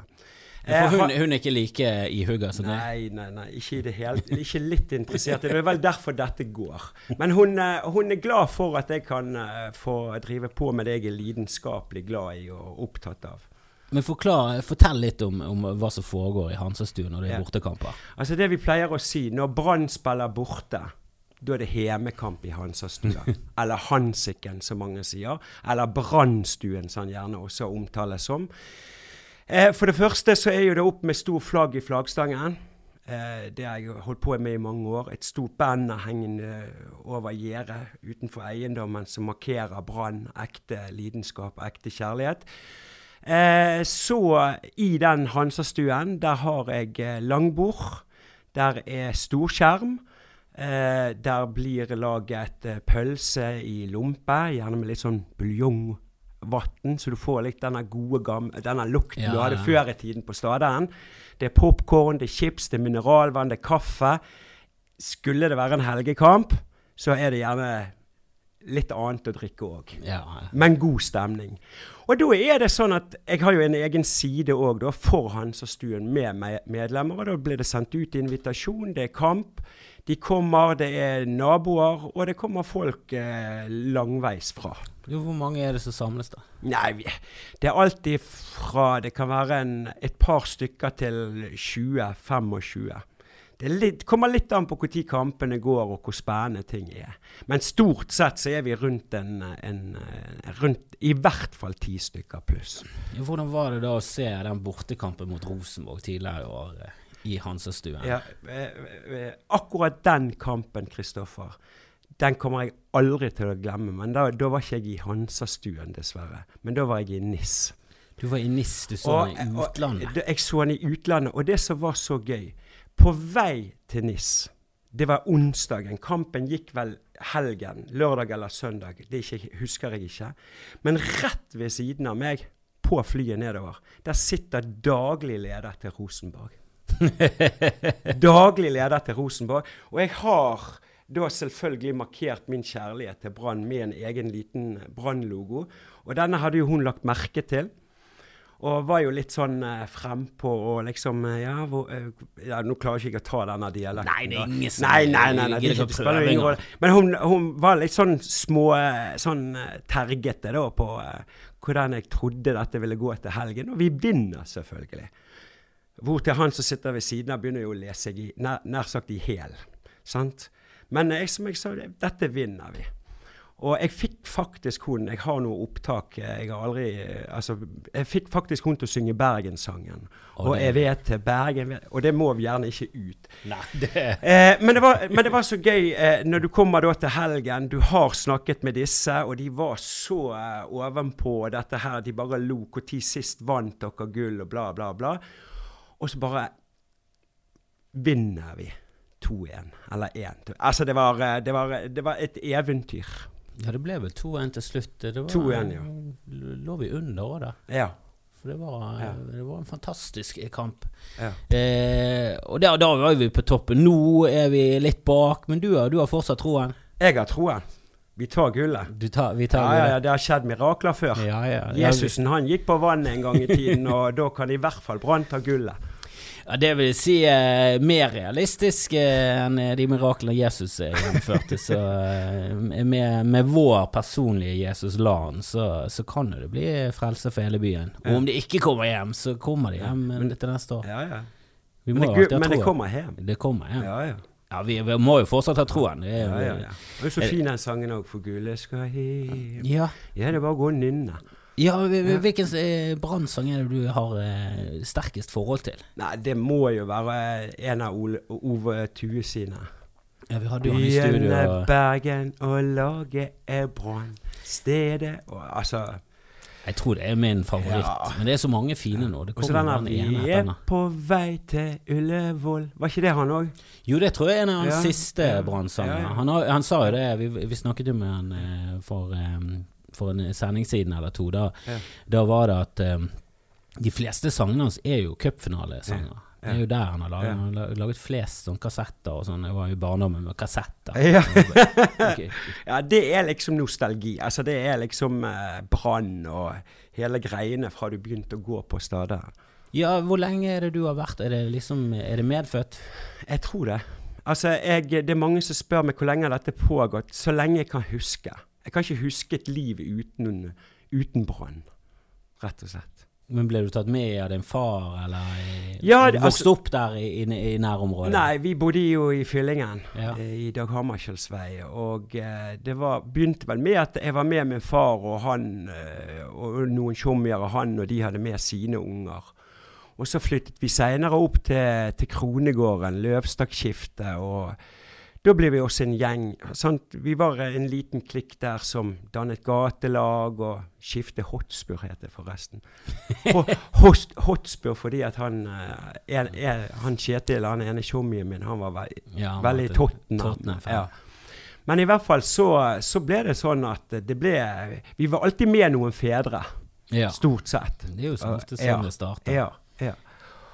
For Eh, hun, hun er ikke like ihugga som deg. Nei, nei, nei, ikke i det hele Ikke litt interessert. Det Det er vel derfor dette går. Men hun, eh, hun er glad for at jeg kan eh, få drive på med det jeg er lidenskapelig glad i og opptatt av. Men forklar, fortell litt om, om hva som foregår i Hansastuen når det er Ja. bortekamper. Altså Det vi pleier å si når Brann spiller borte, da er det hjemmekamp i Hansastua. eller Hansiken, som mange sier. Eller Brannstuen, som han gjerne også omtales som. Eh, for det første så er jo det opp med stor flagg i flaggstangen. Eh, det har jeg holdt på med i mange år. Et stort banner hengende over gjerdet utenfor eiendommen som markerer Brann, ekte lidenskap, ekte kjærlighet. Eh, så i den Hansastuen, der har jeg eh, langbord. Der er storskjerm. Eh, der blir laget eh, pølse i lompe, gjerne med litt sånn buljongvann, så du får litt denne gode, gamle, denne lukten Ja, du hadde ja. før i tiden på Staden. Det er popkorn, det er chips, det er mineralvann, det er kaffe. Skulle det være en helgekamp, så er det gjerne litt annet å drikke òg Ja, men god stemning. Og da er det sånn at jeg har jo en egen side òg for Hans og Stuen med medlemmer. og Da blir det sendt ut invitasjon, det er kamp. De kommer, det er naboer, og det kommer folk eh, langveis fra. Jo, Hvor mange er det som samles, da? Nei, det er alltid fra Det kan være en, et par stykker til 20-25. Det litt, kommer litt an på når kampene går og hvor spennende ting er. Men stort sett så er vi rundt en, en rundt I hvert fall ti stykker pluss. Hvordan var det da å se den bortekampen mot Rosenborg tidligere i år eh, i Hansastuen? Ja, eh, eh, akkurat den kampen, Kristoffer, den kommer jeg aldri til å glemme. Men da, da var ikke jeg i Hansastuen, dessverre. Men da var jeg i NIS. Du var i NIS, du så den i utlandet. det- jeg så den i utlandet, og det som var så gøy På vei til NIS Det var onsdagen. Kampen gikk vel helgen. Lørdag eller søndag. Det ikke, husker jeg ikke. Men rett ved siden av meg, på flyet nedover, der sitter daglig leder til Rosenborg. Daglig leder til Rosenborg. Og jeg har da selvfølgelig markert min kjærlighet til Brann med en egen liten Brann-logo. Og denne hadde jo hun lagt merke til. Og var jo litt sånn eh, frempå og liksom eh, ja, hvor, eh, ja, Nå klarer jeg ikke å ta denne dialekten. Nei, det er ingen som- Nei, nei, nei, nei, det, er spiller ingen rolle. Men hun, hun var litt sånn små eh, Sånn tergete da på eh, hvordan jeg trodde dette ville gå etter helgen. Og vi vinner, selvfølgelig. Hvor til han som sitter ved siden av, begynner jo å lese seg i, nær, nær sagt i hæl. Sant? Men jeg, som jeg sa, dette vinner vi. Og jeg fikk faktisk hun Jeg har noe opptak. eh, Jeg har aldri eh, Altså, jeg fikk faktisk hun til å synge Bergenssangen. Og Og, jeg vet Bergen Og det må vi gjerne ikke ut. Nei, det Eh, men, det var, men det var så gøy eh, når du kommer da til helgen. Du har snakket med disse, og de var så eh, ovenpå dette her. De bare lo. Når sist vant dere gull, og bla, bla, bla. Og så bare vinner vi 2-1. Eller 1. Altså, det var, eh, det, var, det var et eventyr. Ja, det ble vel 2-1 til slutt. Det var, 2-1, ja. Lå vi under òg, da. Ja. For det var, Ja. det var en fantastisk kamp. ja. Eh, og da, da var vi på toppen. Nå er vi litt bak, men du, du har fortsatt troen? Jeg har troen. Vi tar gullet. Du tar, vi tar Ja, ja, ja, det har skjedd mirakler før. Ja. Ja, Jesusen han gikk på vannet en gang i tiden, og da kan i hvert fall Brann ta gullet. Ja, det vil si eh, mer realistisk eh, enn eh, de miraklene Jesus eh, gjennomførte. så eh, med, med vår personlige Jesus LAN, så, så kan det bli frelse for hele byen. Og om de ikke kommer hjem, så kommer de hjem ja, Men- til neste år. Ja, ja. Vi Men, må det, men det kommer hjem. Det kommer hjem. Ja, ja. Ja, vi, vi må jo fortsatt ha troen. Det er, ja, ja, ja. Og så fin den sangen òg, 'For gullet skal hjem'. ja. Ja, det er bare å gå og nynne. Ja, hvil- hvil- hvilken eh, brannsang er det du har eh, sterkest forhold til? Nei, det må jo være en av Ole, Ove Tue sine. Ja, vi hadde jo han i studio. Begynne Bergen og lage er brann. Stedet og Altså Jeg tror det er min favoritt. Ja. Men det er så mange fine nå. Det Og så denne 'Vi er på vei til Ullevål'. Var ikke det han òg? Jo, det tror jeg er en av hans Ja. siste brannsanger. Han, han sa jo det, vi, vi snakket jo med han eh, for, eh, for en sending siden eller to. Da, Ja. da var det at um, de fleste sangene hans er jo cupfinalesanger. Ja. Det er jo der han har laget, han har laget flest sånn kassetter og sånn. Jeg var jo i barndommen med kassetter. Ja. okay. ja, det er liksom nostalgi. Altså, det er liksom eh, brann og hele greiene fra du begynte å gå på stedet. Ja, hvor lenge er det du har vært? Er det liksom, er det medfødt? Jeg tror det. Altså, jeg, det er mange som spør meg hvor lenge har dette pågått. Så lenge jeg kan huske. Jeg kan ikke huske et liv uten, uten brann, rett og slett. Men ble du tatt med av din far, eller i- Ja, det- vokste altså- opp der i, i, i nærområdet? Nei, vi bodde jo i Fyllingen, Ja. eh, i Dag Hammarskjölds vei. Og eh, det var, begynte vel med at jeg var med min far og han eh, og noen tjommier av han, og de hadde med sine unger. Og så flyttet vi seinere opp til, til Kronegården, Løvstakkskiftet, og da ble vi også en gjeng. Sant? Vi var en liten klikk der som dannet gatelag, og skiftet Hotspur het det forresten. Host, hotspur fordi at han, er, en, en, han Kjetil, han ene tjommien min, han var ve Ja, han veldig Tottenham. Ja. Men i hvert fall så, så ble det sånn at det ble Vi var alltid med noen fedre, Ja. stort sett. Det er jo så ofte sånn det starter. Ja, ja.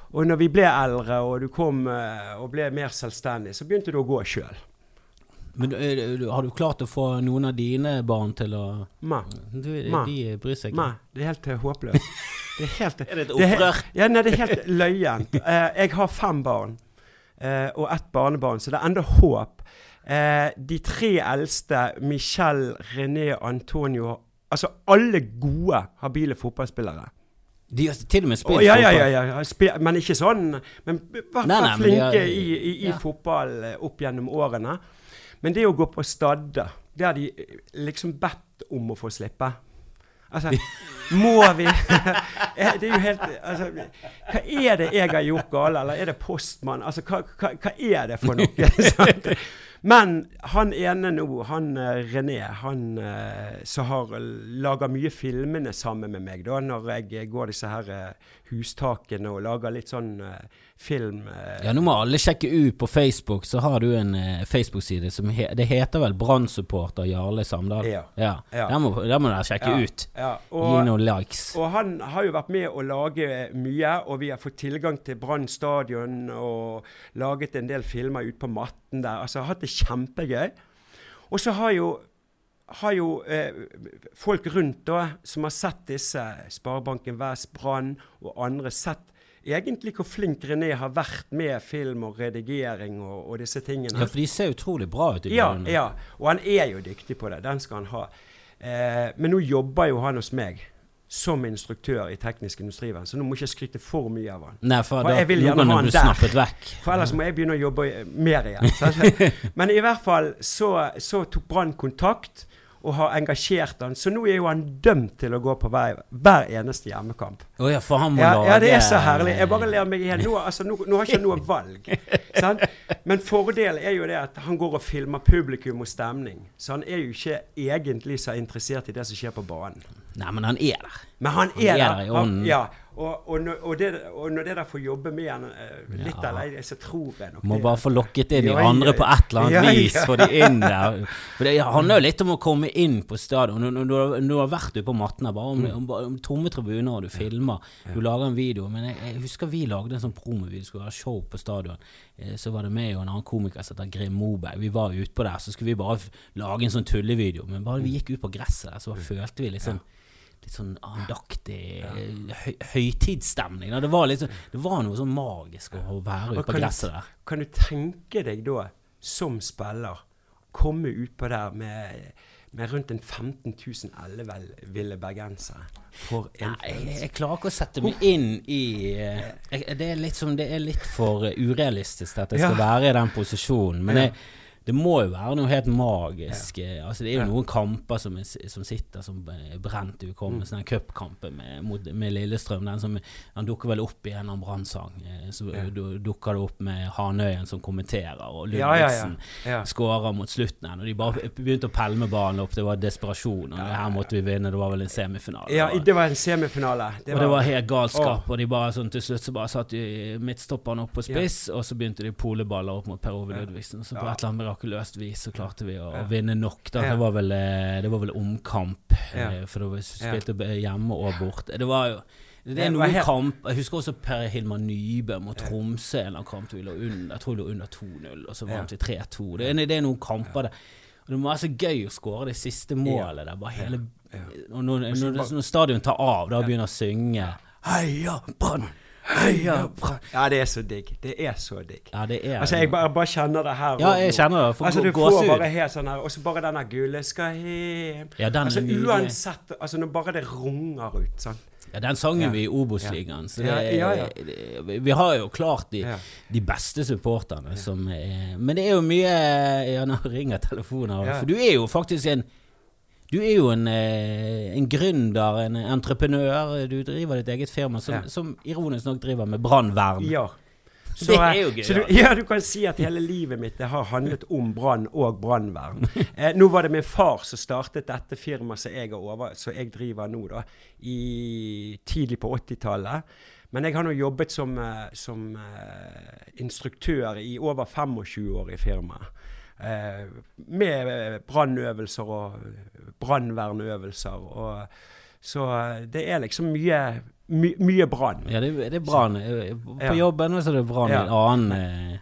Og når vi ble eldre og du kom eh, og ble mer selvstendig, så begynte du å gå sjøl. Men eh, har du klart å få noen av dine barn til å Nei. De bryr seg ikke? nei, det er helt eh, håpløst. Det er helt Er det et det er opprør? Ja, nei, det er helt løyent. Jeg har fem barn og ett barnebarn, så det er enda håp. De tre eldste, Michelle, René, Antonio Altså alle gode, habile fotballspillere. De har til og med spilt oh, ja, fotball. ja, ja. Spi men ikke sånn Men vært de flinke har- i, i, i ja. fotball eh, opp gjennom årene. Men det å gå på stadder, det har de eh, liksom bedt om å få slippe. Altså, må vi Det er jo helt altså, Hva er det jeg har gjort galt, eller er det postmann? Altså, hva, hva, hva er det for noe? Men han ene nå, han eh, René, han eh, som har laga mye filmene sammen med meg, da, når jeg eh, går disse her hustakene og lager litt sånn film Ja, nå må alle sjekke ut på Facebook, så har du en Facebook-side som he Det heter vel Brannsupporter Jarle Samdal? Ja. ja. Ja. Der, må, der må dere sjekke Ja, ut. Ja, og, noen likes. og han har jo vært med å lage mye, og vi har fått tilgang til Brann stadion og laget en del filmer ute på matten der. Altså har hatt det kjempegøy. Og så har jo, har jo eh, folk rundt da, som har sett disse, Sparebanken Vest, Brann og andre, sett egentlig hvor flink René har vært med film og redigering og, og disse tingene. Ja, for de ser utrolig bra ut i Ja, grunnen. ja, og han er jo dyktig på det. Den skal han ha. Eh, men nå jobber jo han hos meg. Som instruktør i Teknisk industrivenn, så nå må jeg ikke skryte for mye av han. Nei, for, For da, jeg vil gjerne ha han der. vekk. For ellers må jeg begynne å jobbe mer igjen. Så. Men i hvert fall så, så tok Brann kontakt og har engasjert han, så nå er jo han dømt til å gå på hver, hver eneste hjemmekamp. Oh ja, for han må Ja, ja, det er så herlig. Jeg bare ler meg igjen. Nå, altså, nå, nå har jeg ikke noe valg. sant? Men fordelen er jo det at han går og filmer publikum og stemning. Så han er jo ikke egentlig så interessert i det som skjer på banen. Nei, men han er der. Men han Han er, er der. i ånden. ja, og, og, og, det, og når det der får jobbe med han eh, litt Ja. alene, så tror jeg nok Må det. bare få lokket inn de Ja, andre på et eller annet ja, vis. Få de inn der. For Det handler jo litt om å komme inn på stadion. Når, når, du har- når du har vært ute på mattene, bare om, om, om tomme tribuner, og du filmer, du lager en video. Men jeg, jeg husker vi lagde en sånn promovideo, skulle ha show på stadion. Eh, Så var det meg og en annen komiker som heter Grim Moberg. Vi var utpå der, så skulle vi bare lage en sånn tullevideo. Men bare vi gikk ut på gresset der, så følte vi litt sånn Litt sånn andaktig høy, høytidsstemning. Det var, litt sånn, det var noe sånn magisk å være ute på gresset der. kan du tenke deg da, som spiller, komme utpå der med, med rundt en 15 000 elleville bergensere? For en Nei, jeg, jeg klarer ikke å sette meg inn i eh, jeg, det, er litt som, det er litt for eh, urealistisk at jeg skal Ja. være i den posisjonen. Men jeg, det må jo være noe helt magisk. Ja. Altså, det er jo Ja. noen kamper som, er, som sitter som eh, brent i hukommelsen. Den cupkampen med, med Lillestrøm, den som han dukker vel opp i en eller annen brannsang. eh, Så Ja. du- dukker det opp med Hanøyen som kommenterer, og. Ludvigsen Ja. skårer mot slutten. Og de bare begynte å pælme ballen opp. Det var desperasjon. Og her måtte vi vinne. Det var vel en semifinale. Ja, det var en semifinale. Det og det var helt galskap. Og de bare sånn til slutt så bare satt midtstopperne opp på spiss, og så begynte de poleballer opp mot Per Ove. Ludvigsen. Så på et eller annet mirakuløst vis så klarte vi å Ja. vinne nok. Da. Det, var vel, eh, det var vel omkamp, eh, for da vi spilte hjemme og borte. Det var jo det er noen kamp Jeg husker også Per Hilmar Nybø mot Tromsø. En kamp vi lå under, jeg tror vi lå under 2-0, og så vant vi 3-2. Det, det er noen kamper der. Og det må være så gøy å skåre det siste målet der. Bare hele når, når, når, når stadion tar av, da begynner å synge Heia Brann! Heia Brann! Ja, det er så digg. Det er så digg. Ja, det er Altså, jeg bare, bare kjenner det her. Ja, jeg kjenner det. For Altså, du får bare helt sånn her Og så bare denne gule skal hjem. Ja, den altså uansett Altså, når bare det runger ut, sånn. Ja, den sangen Ja. vi i Obos-ligaen. Så det, Ja, ja, vi- har jo klart de, de beste supporterne som er Men det er jo mye Ja, nå ringer telefonen. For du er jo faktisk en du er jo en, eh, en gründer, en entreprenør. Du driver ditt eget firma som, Ja. som ironisk nok driver med brannvern. Ja. Det er jo gøy, Så du, ja, du kan si at hele livet mitt det har handlet om brann og brannvern. Eh, nå var det min far som startet dette firmaet som jeg, over, som jeg driver nå, da, i, tidlig på 80-tallet. Men jeg har nå jobbet som, eh, som uh, instruktør i over 25 år i firmaet. Eh, med eh, brannøvelser og brannvernøvelser. Og, så eh, det er liksom mye, my, mye brann. Ja, det, det er brann. Eh, På jobben så er det brann Ja. en annen, eh,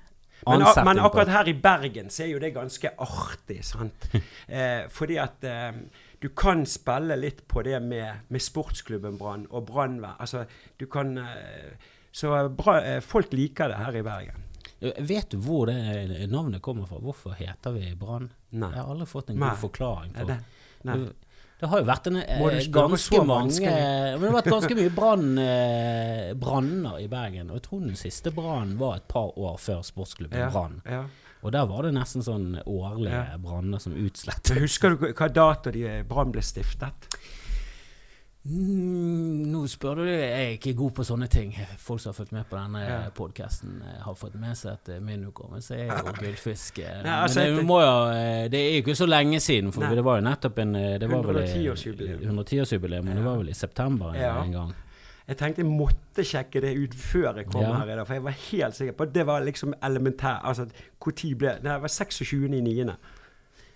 Men, men akkurat her i Bergen så er jo det ganske artig, sant. Eh, fordi at eh, du kan spille litt på det med, med sportsklubben Brann og brannvern. Altså, du kan eh, Så bra, eh, folk liker det her i Bergen. Eh, Vet du hvor det navnet kommer fra? Hvorfor heter vi Brann? Jeg har aldri fått en Nei. god forklaring på det, nei. det. Har jo vært en, eh, ganske mange? Men det har vært ganske mye brann, eh, branner i Bergen. Og jeg tror den siste brannen var et par år før sportsklubben Ja, Brann. ja. Og der var det nesten sånn årlige Ja. branner som Men utslettet. Husker du hva dato Brann ble stiftet? Mm, nå spør du Jeg er ikke god på sånne ting. Folk som har fulgt med på denne Ja. podkasten, har fått med seg at eh, min hukommelse er jo gullfisk. Ja, altså, Men det, må jo, eh, det er jo ikke så lenge siden, for Nei. det var jo nettopp en eh, det var vel, eh, 110-årsjubileum. 110-årsjubileum, men det var vel i september en, Ja. en gang. Jeg tenkte jeg måtte sjekke det ut før jeg kom Ja. her i dag, for jeg var helt sikker på at det var liksom elementær. Altså, når ble Nei, det var 26. i 9.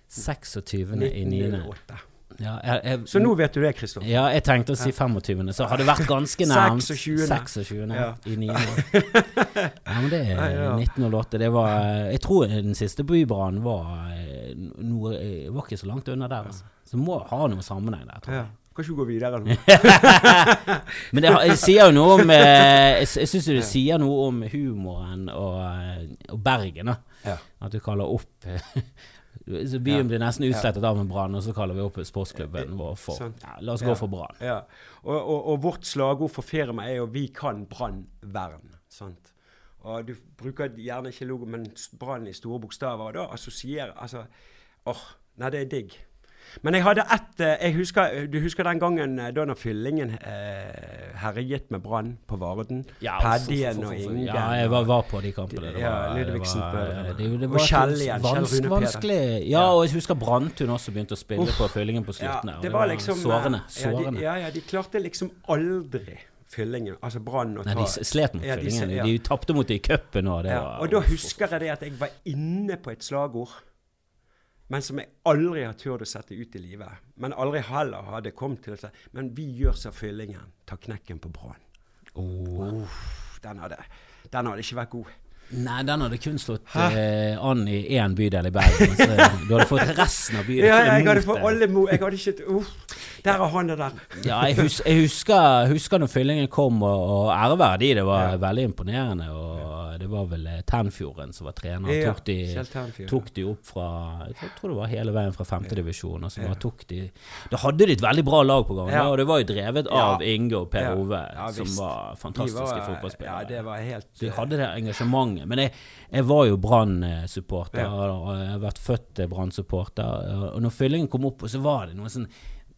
26. i 9. 1908. Ja, jeg, jeg, Så nå vet du det, Kristoffer. ja, jeg tenkte å si 25., så hadde det vært ganske nærmt. 26.. 26. Ja. i 9. Ja, men det er Ja, ja. 1908. Det var Jeg tror den siste bybrannen var eh, noe eh, Var ikke så langt unna der, altså. Så må ha noe sammenheng der, tror jeg. Kan ikke gå videre nå? Men det, jeg sier jo noe om eh, Jeg, jeg syns det sier noe om humoren og, og Bergen, da. Ja. At du kaller opp Så Byen blir nesten utslettet av en brann, og så kaller vi opp sportsklubben vår for ja, La oss Ja. gå for Brann. Ja. Og, og, og vårt slagord for firmaet er jo 'Vi kan brannvern'. Sant? Og du bruker gjerne ikke logo, men brann i store bokstaver. Og da assosierer Altså åh, Nei, det er digg. Men jeg hadde ett eh, husker, Du husker den gangen eh, da når Fyllingen eh, herjet med brann på Varden? Ja, Paddien og Ingen. Ja, jeg var, var på de kampene. Det Ja, var, det Ludvigsen Og var Kjell igjen, Kjell vanskelig. Ja, og jeg husker Brantun også begynte å spille på Fyllingen på slutten. Ja, det, det var liksom sårende. sårende. Ja, de, ja, ja, de klarte liksom aldri Fyllingen. Altså Brann og Nei, de slet mot Ja, Fyllingen. De, ja. De tapte mot det i cupen òg. Ja, og da husker jeg det at jeg var inne på et slagord, men som jeg aldri har turt å sette ut i livet. Men aldri heller hadde kommet til å si Men vi gjør som Fyllingen. Ta knekken på Brann. oh. Den den hadde ikke vært god. Nei, den hadde kun slått eh, an i én bydel i Bergen. Så du hadde fått resten av bydelen Ja, ja, jeg hadde fått alle mo... Jeg hadde ikke uh, Der er han og der. Ja, jeg, hus jeg husker, husker når fyllingen kom, og, og ære være de, det var Ja. veldig imponerende. Og det var vel eh, Tenfjorden som var trener. Ja, tok, de, tok de opp fra Jeg tror- det var hele veien fra femtedivisjon. Og så Ja. de Da hadde de et veldig bra lag på gang, og det var jo drevet av Inge og Per. Ove, som var fantastiske var- fotballspillere. Ja, det var helt Så de hadde det engasjementet. Men jeg, jeg var jo Brann-supporter, Ja. og jeg har vært født Brann-supporter. Og når fyllingen kom opp, så var det noen sånn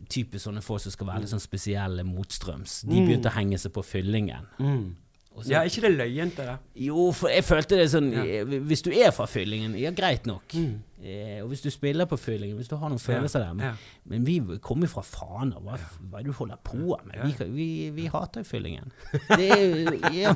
typisk sånne folk som skal være litt sånn spesielle motstrøms. De Mm. begynte å henge seg på fyllingen. mm. Så- Ja, er ikke det løyent, det der? Jo, for jeg følte det sånn Ja. Hvis du er fra fyllingen, ja, greit nok. Mm. Eh, og hvis du spiller på følingen, hvis du har noen følelser der. Men, Ja. men vi kommer jo fra Fana. Hva, hva det du holder på med? Vi, kan- vi, vi hater jo fyllingen. Ja,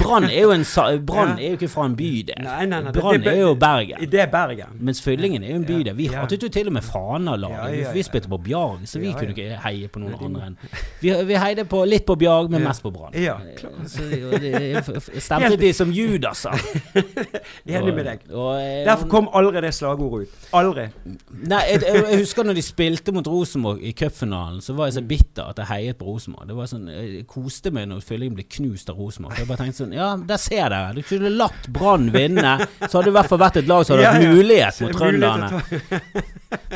Brann er Ja. er jo ikke fra en bydel. Brann er jo Bergen. Det er Bergen. Mens Fyllingen er jo en by bydel. Vi ja. hatet jo til og med Fana-laget. Ja, ja, ja. Vi spilte på Bjarg, så vi Ja, kunne ikke heie på noen andre enn Vi, vi heide på, litt på Bjarg, men mest på Brann. Ja, Eh, og stemplet de som judaser. Enig med deg. Og, og, Derfor kom aldri det slagordet ut. Aldri. Nei, jeg, jeg, husker når de spilte mot Rosenborg i cupfinalen, så var jeg så bitter at jeg heiet på Rosenborg. Det var sånn, Jeg koste meg når Fyllingen ble knust av Rosenborg. Jeg bare tenkte sånn Ja, der ser dere. Du kunne latt Brann vinne, så hadde det i hvert fall vært et lag som hadde hatt Ja, ja. mulighet mot trønderne.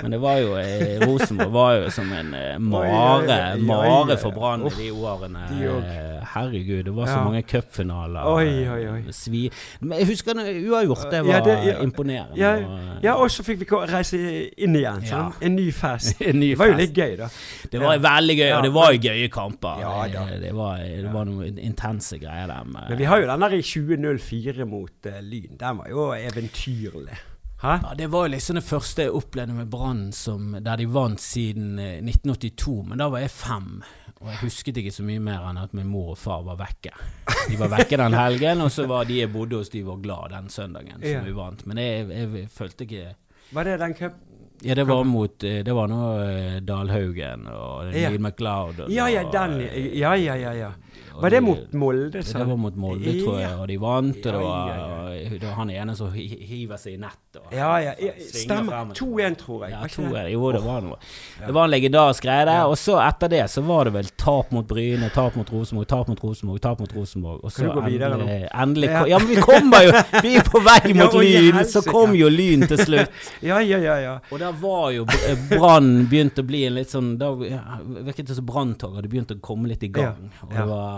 Men det var jo eh, Rosenborg var jo som en eh, mare, mare for Brann i de årene. Eh, Herregud, det var så mange cupfinaler. Oi, oi, oi. eh, Svi. Men jeg husker uavgjort, det var Ja, det- ja. imponerende. Ja, og, ja, og så fikk vi reise inn igjen. Sånn. En ny fest. en ny Det var jo litt gøy, da. Det var veldig gøy, og det var jo gøye kamper. Ja, da. det, var, det var noen intense greier der. Med, Men vi har jo den der i 2004 mot uh, Lyn. Den var jo eventyrlig. Hæ? ja, Det var jo liksom det første jeg opplevde med Brann der de vant siden eh, 1982. Men da var jeg fem, og jeg husket ikke så mye mer enn at min mor og far var vekke. De var vekke den helgen, og så var de jeg bodde hos, de var glad den søndagen som Ja. vi vant. Men jeg, jeg følte ikke Var det den cup... Ja, det var mot eh, Det var nå eh, Dalhaugen og Ja. Neil MacLeod. og- Ja, ja, den. Ja, ja, ja. ja. Var det mot Molde? Så? Det var mot Molde, tror jeg, og de vant. Og det var, det var han ene som hiver seg i nett. Ja, ja. ja Stemmer. 2-1, tror jeg. Ja, Var ikke to, det? jo, det var noe. Det var en legendarisk greie der. Og så etter det så var det vel tap mot Bryne, tap mot Rosenborg, tap mot Rosenborg, tap mot Rosenborg. Og så endelig, endelig Ja. men vi kommer jo! Vi er på vei mot Lyn, så kom jo Lyn til slutt. Ja, ja, ja. ja. Og der var jo eh, Brann begynt å bli en litt sånn Da virket det som Branntog hadde begynt å komme litt i gang. Og det var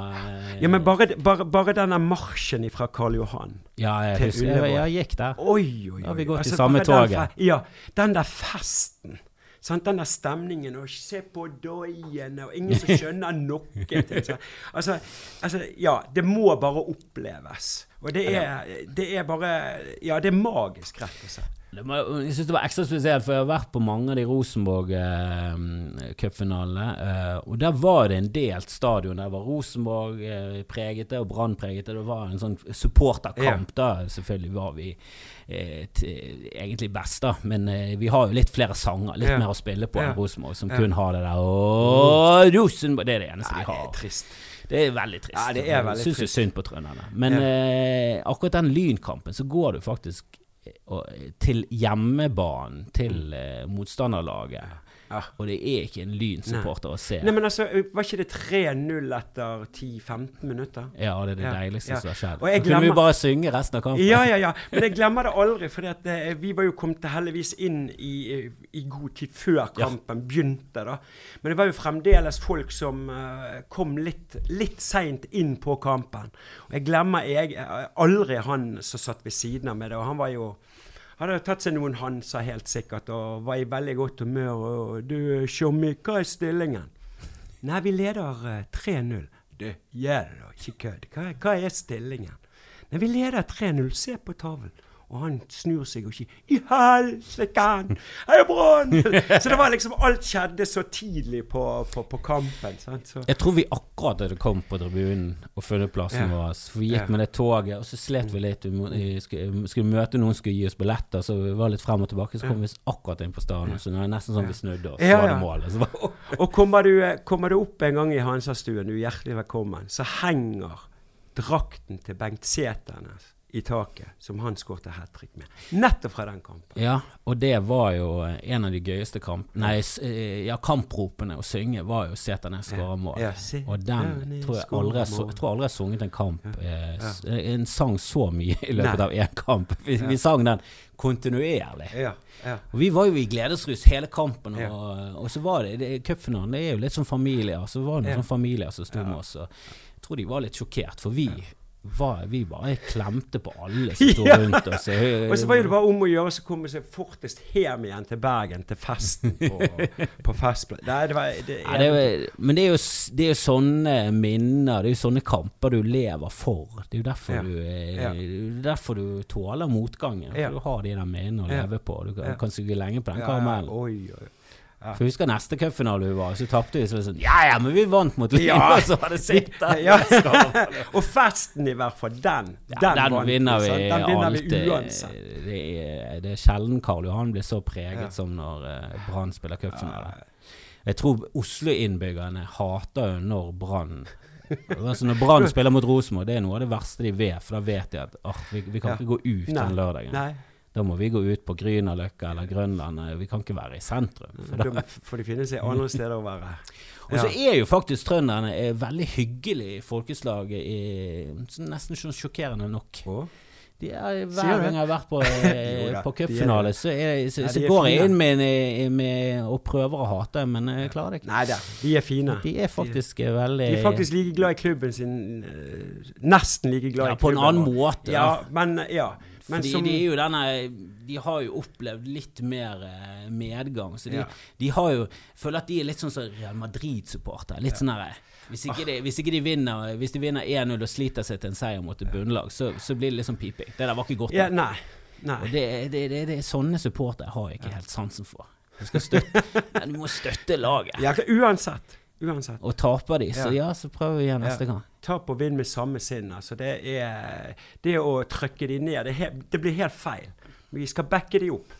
ja men bare, bare, bare denne marsjen fra Karl Johan. Ja, jeg, til husker, jeg, Ullevål. jeg gikk der. Oi, oi, oi. Da har vi gått i Altså, samme toget. den. Ja. Den der festen. Sant? Den der stemningen, og se på doiene og ingen som skjønner noe til. Altså, altså, ja, det må bare oppleves. Og det er, det er bare Ja, det er magisk, rett og slett. Det jeg synes det var ekstra spesielt, for jeg har vært på mange av de Rosenborg-cupfinalene. Eh, og der var det en delt stadion. Der var Rosenborg eh, preget det, og Brann preget det. Det var en sånn supporterkamp. Da selvfølgelig var vi eh, egentlig best, da. Men eh, vi har jo litt flere sanger, litt Ja. mer å spille på Ja. enn Rosenborg, som Ja. kun har det der Rosenborg! Det er det eneste Nei, vi det har. er trist. Det er veldig trist. Ja, det er veldig Syns jo synd på trønderne. Men Ja. akkurat den lynkampen, så går du faktisk til hjemmebanen til eh, motstanderlaget. Ja. Og det er ikke en Lyn-supporter å se. Nei, men altså, Var ikke det 3-0 etter 10-15 minutter? Ja, det er det Ja, deiligste ja. som har skjedd. Og Så kunne vi glemmer- bare synge resten av kampen. Ja, ja, ja. Men jeg glemmer det aldri, for vi var jo kommet heldigvis inn i, i god tid før kampen begynte. da. Men det var jo fremdeles folk som eh, kom litt, litt seint inn på kampen. Og jeg glemmer jeg, aldri han som satt ved siden av meg. da. Han var jo hadde tatt seg noen Hansa helt sikkert og var i veldig godt humør. og 'Du, Tjommi, hva er stillingen?' Nei, vi leder uh, 3-0. Du, gjør det da, ikke kødd. Hva, hva er stillingen? Nei, vi leder 3-0. Se på tavlen. Og han snur seg og sier 'I helsike! Heia Brann!' Så det var liksom Alt skjedde så tidlig på, på, på kampen. Jeg tror vi akkurat hadde kommet på tribunen og funnet plassen Ja. vår. For vi gikk Ja. med det toget, og så slet vi litt. Vi skulle, møte noen som skulle gi oss billetter, så vi var litt frem og tilbake. Så kom vi akkurat inn på stadion, så det var nesten sånn vi snudde oss. Så var det målet. Så var, og kommer du, kommer du opp en gang i Hansastuen, du er hjertelig velkommen, så henger drakten til Bengt Sæternes i taket, som han skåret hat trick med. Nettopp fra den kampen. ja, og det var jo en av de gøyeste kamp... Nei, eh, ja, kampropene å synge var jo Seternes skårer mål. Ja, se- Og den tror jeg aldri så- jeg tror aldri jeg har sunget en kamp eh, Ja. En sang så mye i løpet Nei. av én kamp. Vi, Ja. vi sang den kontinuerlig. Ja, ja. Og Vi var jo i gledesrus hele kampen, og, og så var det, det cupfinalen. Er jo litt som familier. Så var det noen Ja. familier som sto Ja. med oss. Og jeg tror de var litt sjokkert, for vi, var, vi bare klemte på alle som sto rundt oss. Og så var det bare om å gjøre så komme seg fortest hjem igjen til Bergen, til festen på, på Festplass. Nei, det var det, Ja, det var, men det er, jo, det er jo sånne minner, det er jo sånne kamper du lever for. Det er jo derfor, Ja. du, eh, Ja. er derfor du tåler motgangen. For du har de der minnene å leve på. Du kan, Ja. suge lenge på den karamellen. Oi, oi. Ja. For jeg husker neste cupfinale hun var, så tapte vi. Så var det sånn Ja ja, men vi vant mot Lyn! Ja. Og så var det sitte Ja. Og festen i hvert fall, den. Ja, den, vant vinner vi Den vinner alltid. vi uansett. Det er, det er sjelden Karl Johan blir så preget Ja. som når uh, Brann spiller cupfinale. Jeg tror Oslo-innbyggerne hater jo når Brann Altså Når Brann spiller mot Rosenborg, det er noe av det verste de vet. For da vet de at oh, vi, vi kan ikke gå ut den lørdagen. Nei, Da må vi gå ut på Grünerløkka eller Grønland. eh, Vi kan ikke være i sentrum. For da, for de finnes seg andre steder å være. Og så er jo faktisk trønderne et veldig hyggelig folkeslag. i- Nesten sånn sjokkerende nok. Å? De er, hver gang jeg har vært på, eh, på cupfinale, så, er, så, Ja, så de er går jeg inn med, med og prøver å hate, men jeg klarer det ikke. Nei da, de er fine. De er faktisk eh, veldig De er faktisk like glad i klubben sin eh, Nesten like glad ja, i På en annen måte. Ja, men ja. Men Fordi som de jo denne De har jo opplevd litt mer eh, medgang. Så de, Ja. de har jo Føler at de er litt sånn som Real Madrid-supporter. Litt sånn herre hvis, de- hvis ikke de vinner Hvis de vinner 1-0 og sliter seg til en seier mot et bunnlag, så, så blir det litt sånn piping. Det der var ikke godt. ja. Nei. nei. Det, det, det, det er sånne supportere har jeg ikke helt sansen for. Du skal støtte Nei, Du må støtte laget. Ja, uansett. Uansett. Og taper de, så Ja. ja, så prøver vi igjen neste Ja. gang. Tap og vinn med samme sinn. Altså, det er Det å trykke de ned, det, he- det blir helt feil. Vi skal backe de opp.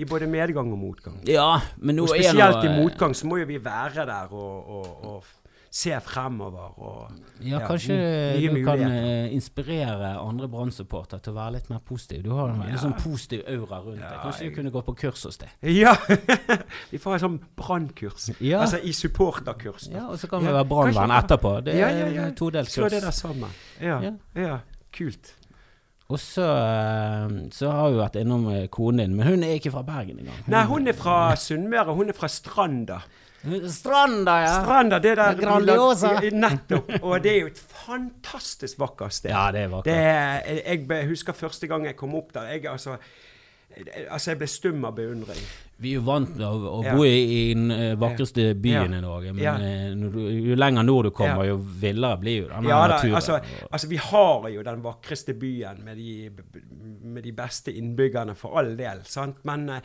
I både medgang og motgang. Ja, men nå Og er spesielt i motgang så må jo vi være der og, og, og se fremover og Ja, Ja, kanskje du kan muligheter. eh, inspirere andre Brann-supportere til å være litt mer positiv. Du har en veldig Ja. sånn positiv aura rundt deg. Kanskje jeg- du kunne gå på kurs hos deg? Ja! vi får et sånn brannkurs. Ja. Altså i supporterkurs. Ja, og så kan vi være brannvenn etterpå. Det er ja, ja. todelt Slå det der sammen. Ja. Ja. ja. Kult. Og så, eh, så har vi vært innom eh, konen din, men hun er ikke fra Bergen engang. Nei, hun er fra Sunnmøre. Hun er fra Stranda. Stranda, ja! Stranda, det der Grandiosa. Nettopp. Og det er jo et fantastisk vakkert sted. Ja, det er vakkert. Det jeg husker første gang jeg kom opp der. Jeg, altså, altså, jeg ble stum av beundring. Vi er jo vant med å, å Ja. bo i, i den eh, vakreste byen Ja. i Norge, men Ja. eh, du, jo lenger nord du kommer, Ja. jo villere blir jo den Ja da, naturen. altså, altså, vi har jo den vakreste byen med de, med de beste innbyggerne, for all del. Sant? Men eh,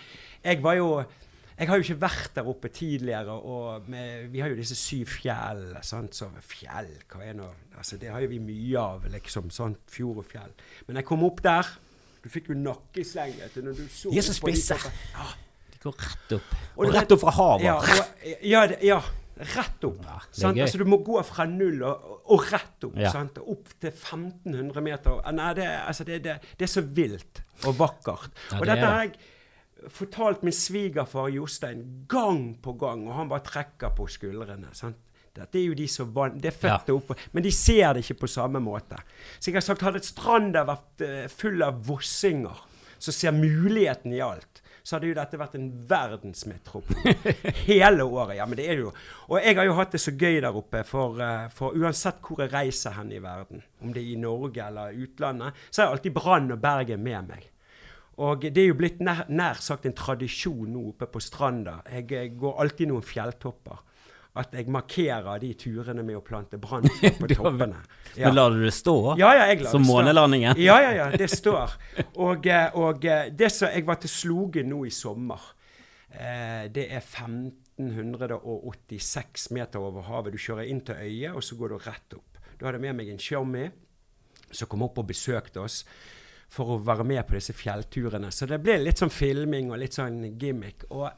jeg var jo Jeg har jo ikke vært der oppe tidligere, og med, vi har jo disse syv fjell. Så fjell, hva er nå altså, Det har jo vi mye av, liksom. Sant? Fjord og fjell. Men jeg kom opp der. Du fikk jo nakkesleng De er så spisse. Ja, De går rett opp. Og Og, rett opp fra havet. ja, og, ja, ja, rett opp. Ja, sant? Altså, du må gå fra null og, og rett opp. Opp til 1500 meter. Nei, det, altså, det, det, det er så vilt og vakkert. Og det dette har jeg fortalt min svigerfar Jostein gang på gang, og han bare trekker på skuldrene. sant? Dette er jo de som van, Det er født Ja. opp Men de ser det ikke på samme måte. Så jeg har sagt, hadde stranda vært eh, full av vossinger som ser muligheten i alt, så hadde jo dette vært en verdensmetropol hele året. Ja, men det er jo. Og jeg har jo hatt det så gøy der oppe, for, eh, for uansett hvor jeg reiser hen i verden, om det er i Norge eller utlandet, så er alltid Brann og Bergen med meg. Og det er jo blitt nær, nær sagt en tradisjon nå oppe på stranda. Jeg, jeg går alltid noen fjelltopper. At jeg markerer de turene med å plante branntrær på toppene. Ja. Men lar du det stå? Ja, ja, jeg lar Som månelandingen? Ja, ja, ja, det står. Og, eh, og eh, det som jeg var til Slogen nå i sommer, eh, det er 1586 meter over havet. Du kjører inn til øyet, og så går du rett opp. Da hadde jeg med meg en showmy som kom opp og besøkte oss for å være med på disse fjellturene. Så det ble litt sånn filming og litt sånn gimmick. Og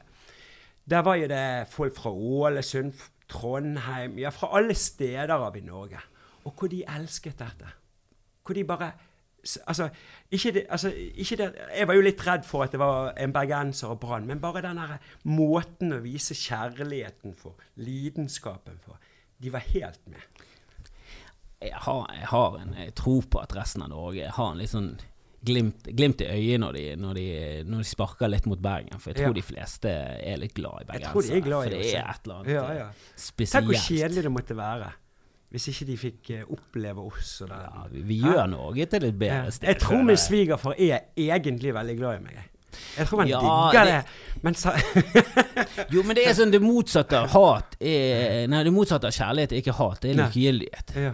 der var jo det folk fra Ålesund, Trondheim, ja, fra alle steder av i Norge. Og hvor de elsket dette. Hvor de bare Altså, ikke det, altså, ikke det Jeg var jo litt redd for at det var en bergenser og Brann, men bare den måten å vise kjærligheten for, lidenskapen for. De var helt med. Jeg har, jeg har en jeg tror på at resten av Norge har en litt sånn glimt, glimt i øyet når de, når, de, når de sparker litt mot Bergen. For jeg tror Ja. de fleste er litt glad i er bergensere. For det er et eller annet Ja, ja. spesielt. Tenk hvor kjedelig det måtte være hvis ikke de fikk eh, oppleve oss. Vi, vi gjør Norge til et bedre sted. Jeg tror min svigerfar er egentlig veldig glad i meg. Jeg. Tror han Ja, digger det- det. Men så, Jo, men det er sånn det motsatte av hat er Nei, det motsatte av kjærlighet er ikke hat, det er likegyldighet. ja,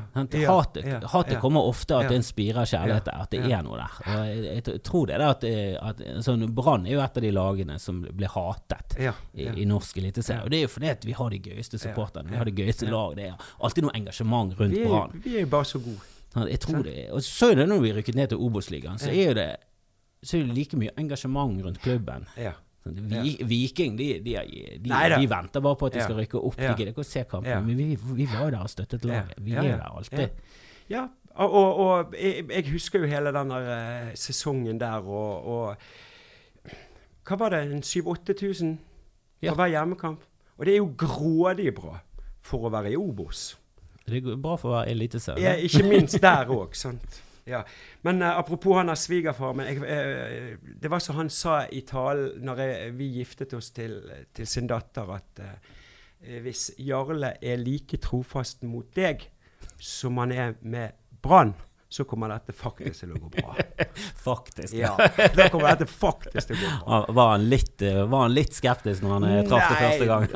Hatet, hatet kommer ofte at det er en spire av kjærlighet der, at det er noe der. Og jeg, jeg tror det er at, at sånn, Brann er jo et av de lagene som blir hatet i, i norsk eliteserie. Og det er jo fordi at vi har de gøyeste supporterne, vi har det gøyeste lag. Det er alltid noe engasjement rundt Brann. vi er jo bare så gode. Jeg tror det Og så er det når vi rykket ned til Obos-ligaen, så er jo det så er det like mye engasjement rundt klubben. Ja. Sånn, Vi, Viking de, de, de, de, venter bare på at de skal rykke opp. De gidder ikke å se kampen. Men vi, vi var der og støttet laget. Vi er der alltid. Ja, og, og, og jeg, jeg husker jo hele den der eh, sesongen der, og, og Hva var det? En 7000-8000 på hver hjemmekamp? Og det er jo grådig bra for å være i Obos. Det er bra for å være eliteserie. Ja, ikke minst der òg, sant. Ja. Men uh, apropos han har svigerfar men jeg, eh, Det var som han sa i talen når jeg, vi giftet oss til, til sin datter, at uh, hvis Jarle er like trofast mot deg som han er med Brann, så kommer dette faktisk til å gå bra. Faktisk. Ja, Da kommer dette faktisk til å gå bra. Var- han litt, eh, var han litt skeptisk når han eh, traff det første gang?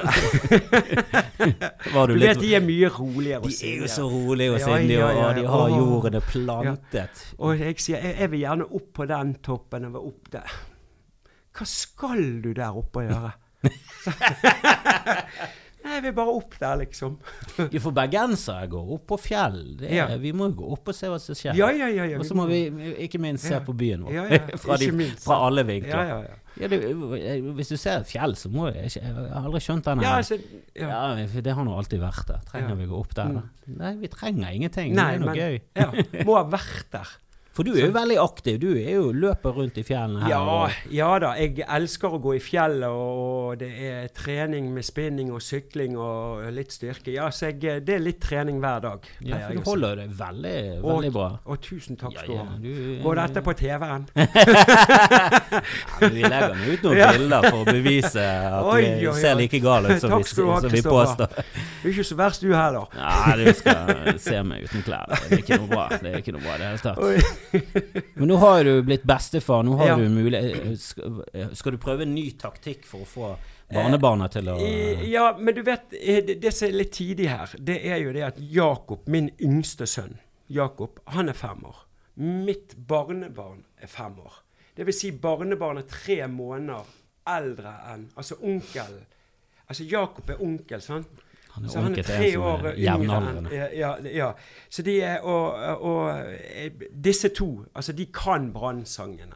var Du du vet, litt de er mye roligere. og De er jo så rolige og sindige, ja, ja, og de har jordene plantet. Og jeg sier jeg, jeg vil gjerne opp på den toppen. Jeg vil opp der. Hva skal du der oppe og gjøre? Nei, vi er bare opp der, liksom. Jo, for bergensere går opp på fjell. Er, Ja. Vi må jo gå opp og se hva som skjer. Ja, ja, ja. ja Og så må vi ikke minst se Ja. på byen vår. Ja, ja, fra, de, fra alle vinkler. Ja, ja, ja. Ja, du, hvis du ser et fjell, så må jeg ikke Jeg har aldri skjønt den ja, altså, ja. Ja, det har nå alltid vært der. Trenger Ja. vi gå opp der, da? Nei, vi trenger ingenting. Nei, det er noe men- gøy. ja. Må ha vært der. For du er jo veldig aktiv. Du er jo løper rundt i fjellene her. Ja, ja da. Jeg elsker å gå i fjellet, og det er trening med spinning og sykling og litt styrke. Ja, så jeg, det er litt trening hver dag. ja, for du holder deg veldig, veldig bra. Å, tusen takk Ja, skal du ha. Går dette på TV-en? Ja, vi legger nå ut noen Ja. bilder for å bevise at Oi, vi oi, ser like gale ut som, vi, skal som vi påstår. Du er ikke så verst du heller. Ja, du skal se meg uten klær. Det er ikke noe bra. Det er ikke noe bra det hele tatt. Oi. Men nå har du blitt bestefar. Nå har Ja. du mulighet skal, skal du prøve en ny taktikk for å få barnebarna til å Eh, Ja, men du vet, eh, det, det som er litt tidig her, det er jo det at Jakob, min yngste sønn, Jakob, han er fem år. Mitt barnebarn er fem år. Det vil si barnebarn er tre måneder eldre enn Altså onkel. Altså Jakob er onkel, sant? Han er Så han er tre år yngre enn ja, ja. Så de er og, og disse to, altså de kan brannsangene.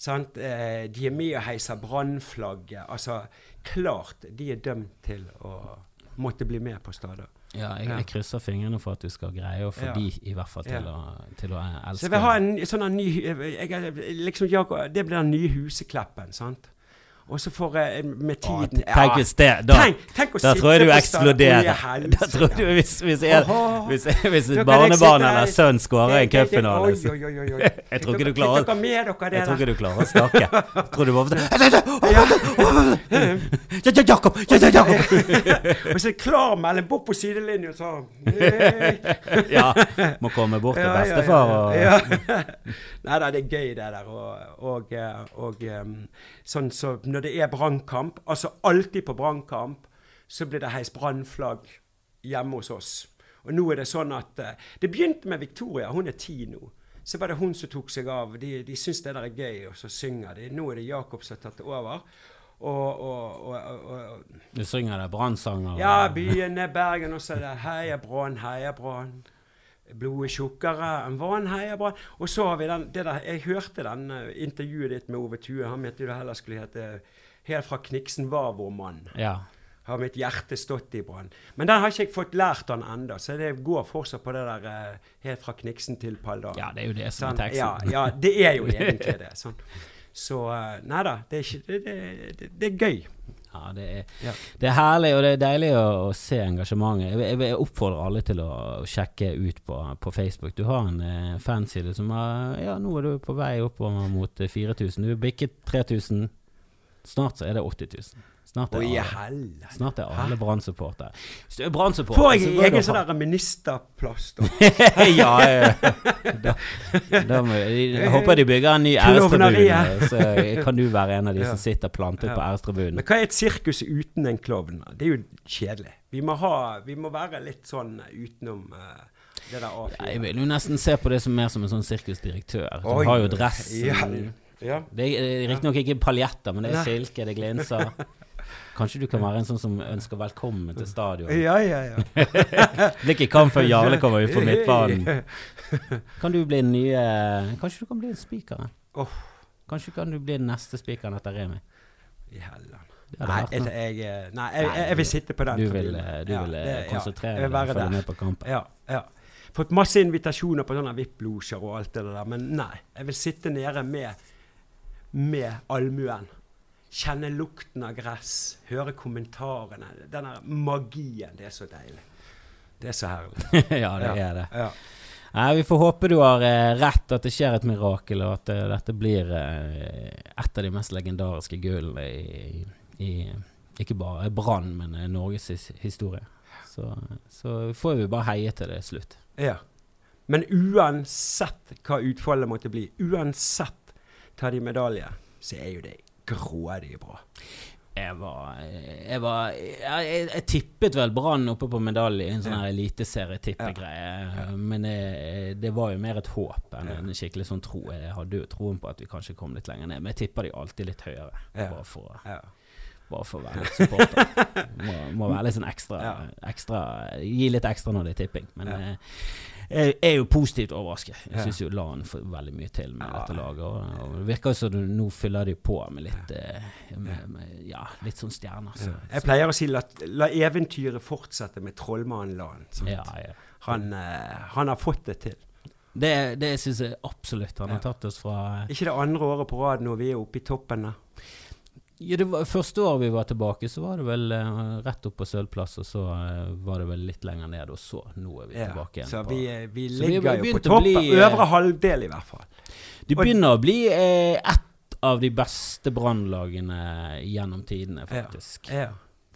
Sant? Eh, De er med og heiser brannflagget. Altså, klart de er dømt til å måtte bli med på stadig. Ja, jeg, Ja. jeg krysser fingrene for at du skal greie å få Ja. de i hvert fall til, Ja. å, til å elske Så jeg vil ha en sånn ny jeg, liksom, jeg, Det blir den nye husekleppen, sant? Og så får jeg med tiden tiden tenk hvis det Da, tenk, tenk da tror jeg du eksploderer. Da tror du hvis, hvis, jeg, hvis, hvis et barnebarn eller sønn skårer en cupfinale så-. Jeg tror ikke du klarer Jeg tror ikke du klarer å snakke. Jeg tror du bare Ja, ja, Jakob! Ja, ja, Jakob! Og så er klar Eller bort på sidelinjen sånn. Ja, må komme bort til Ja, ja, ja, bestefar og. Nei da, det er gøy det der. Og, og, eh, og sånn så når det er brannkamp, altså alltid på brannkamp, så blir det heist brannflagg hjemme hos oss. Og nå er det sånn at eh, Det begynte med Victoria, hun er ti nå. Så var det hun som tok seg av. De, de syns det der er gøy, og så synger de. Nå er det Jakob som har tatt det over. Og, og, og Du synger det brannsanger? ja, byen er Bergen, og så er det Heia Brann, heia Brann. Blodet tjukkere enn vann, heia. Og så har vi den det der, Jeg hørte den eh, intervjuet ditt med Ove Tue. Han mente det heller skulle hete 'Helt fra Kniksen var vår mann'. Ja. Har mitt hjerte stått i brann. Men den har ikke jeg fått lært han ennå, så det går fortsatt på det der eh, 'Helt fra Kniksen til Paldal'. ja, det er jo det som er teksten. Ja, ja, det er jo egentlig det. Sånn. Så eh, nei da, det er, ikke, det, det, det, det er gøy. Ja, det er, Ja. det er herlig, og det er deilig å, å se engasjementet. Jeg, jeg, jeg, oppfordrer alle til å, å sjekke ut på, på Facebook. Du har en eh, fanside som har Ja, nå er du på vei oppover mot eh, 4000. Du har bikket 3000. Snart så er det 80 000. Snart er alle, snart er alle Brann-supportere. Hvis du er Brann-supporter Får jeg egen sånn der ministerplass, da? ja, ja. Da, da må, jeg håper de bygger en ny ærestribune, så kan du være en av de som sitter plantet Ja. på ærestribunen. Men hva er et sirkus uten en klovn? Det er jo kjedelig. Vi må, ha, vi må være litt sånn utenom uh, det der A4. Ja, jeg vil jo nesten se på det som mer som en sånn sirkusdirektør. Du Oi, har jo dressen. Ja, ja. Det er riktignok ikke paljetter, men det er silke, det glinser. Kanskje du kan være en sånn som ønsker velkommen til stadion. ja, ja, ja. Blir ikke kamp før Jarle kommer ut på midtbanen. Kan du bli den nye Kanskje du kan bli en spiker? Åh. Kanskje kan du bli den neste spikeren etter Remi? I helland. Nei, jeg, jeg, eh, nei jeg, jeg, vil sitte på den. Du vil, eh, du vil eh, ja, konsentrere ja, deg og følge med på kampen? Ja, ja. Fått masse invitasjoner på sånne VIP-losjer og alt det der, men nei. Jeg vil sitte nede med, med allmuen. Kjenne lukten av gress, høre kommentarene. Den der magien. Det er så deilig. Det er så herlig. ja, det er det. Ja. Nei, Vi får håpe du har eh, rett, at det skjer et mirakel, og at uh, dette blir eh, et av de mest legendariske gullene i, i ikke bare Brann, men uh, Norges his historie. Så, så får vi bare heie til det er slutt. ja. Men uansett hva utfallet måtte bli, uansett tar de medalje, så er jo det grådig bra. Jeg var, jeg, var jeg, jeg, jeg tippet vel Brann oppe på medalje i en sånn Ja. her ja. Men det, det var jo mer et håp enn en skikkelig sånn tro. Jeg hadde jo troen på at vi kanskje kom litt lenger ned, men jeg tipper de alltid litt høyere. Bare, for, Ja. bare for å være litt supporter. må, må være litt sånn ekstra, ekstra Gi litt ekstra når det er tipping. Men Ja. eh, jeg er jo positivt overrasket. Jeg syns jo LAN får veldig mye til med dette laget. Og, og det virker som du nå fyller de på med litt eh, med, med, Ja, litt sånn stjerner. Så, Jeg pleier å si la, la eventyret fortsette med trollmannen Lan. ja, ja. Han, eh, han har fått det til. Det, det syns jeg absolutt. Han har tatt oss fra Ikke det andre året på rad når vi er oppe i toppen der. Ja, det var, Første året vi var tilbake, så var det vel eh, rett opp på sølvplass, og så eh, var det vel litt lenger ned, og så nå er vi Ja, tilbake igjen. så vi, eh, vi Så vi ligger har jo på topp, bli, eh, Øvre halvdel, i hvert fall. Det og- begynner å bli eh, ett av de beste brannlagene gjennom tidene, faktisk. Ja, Ja.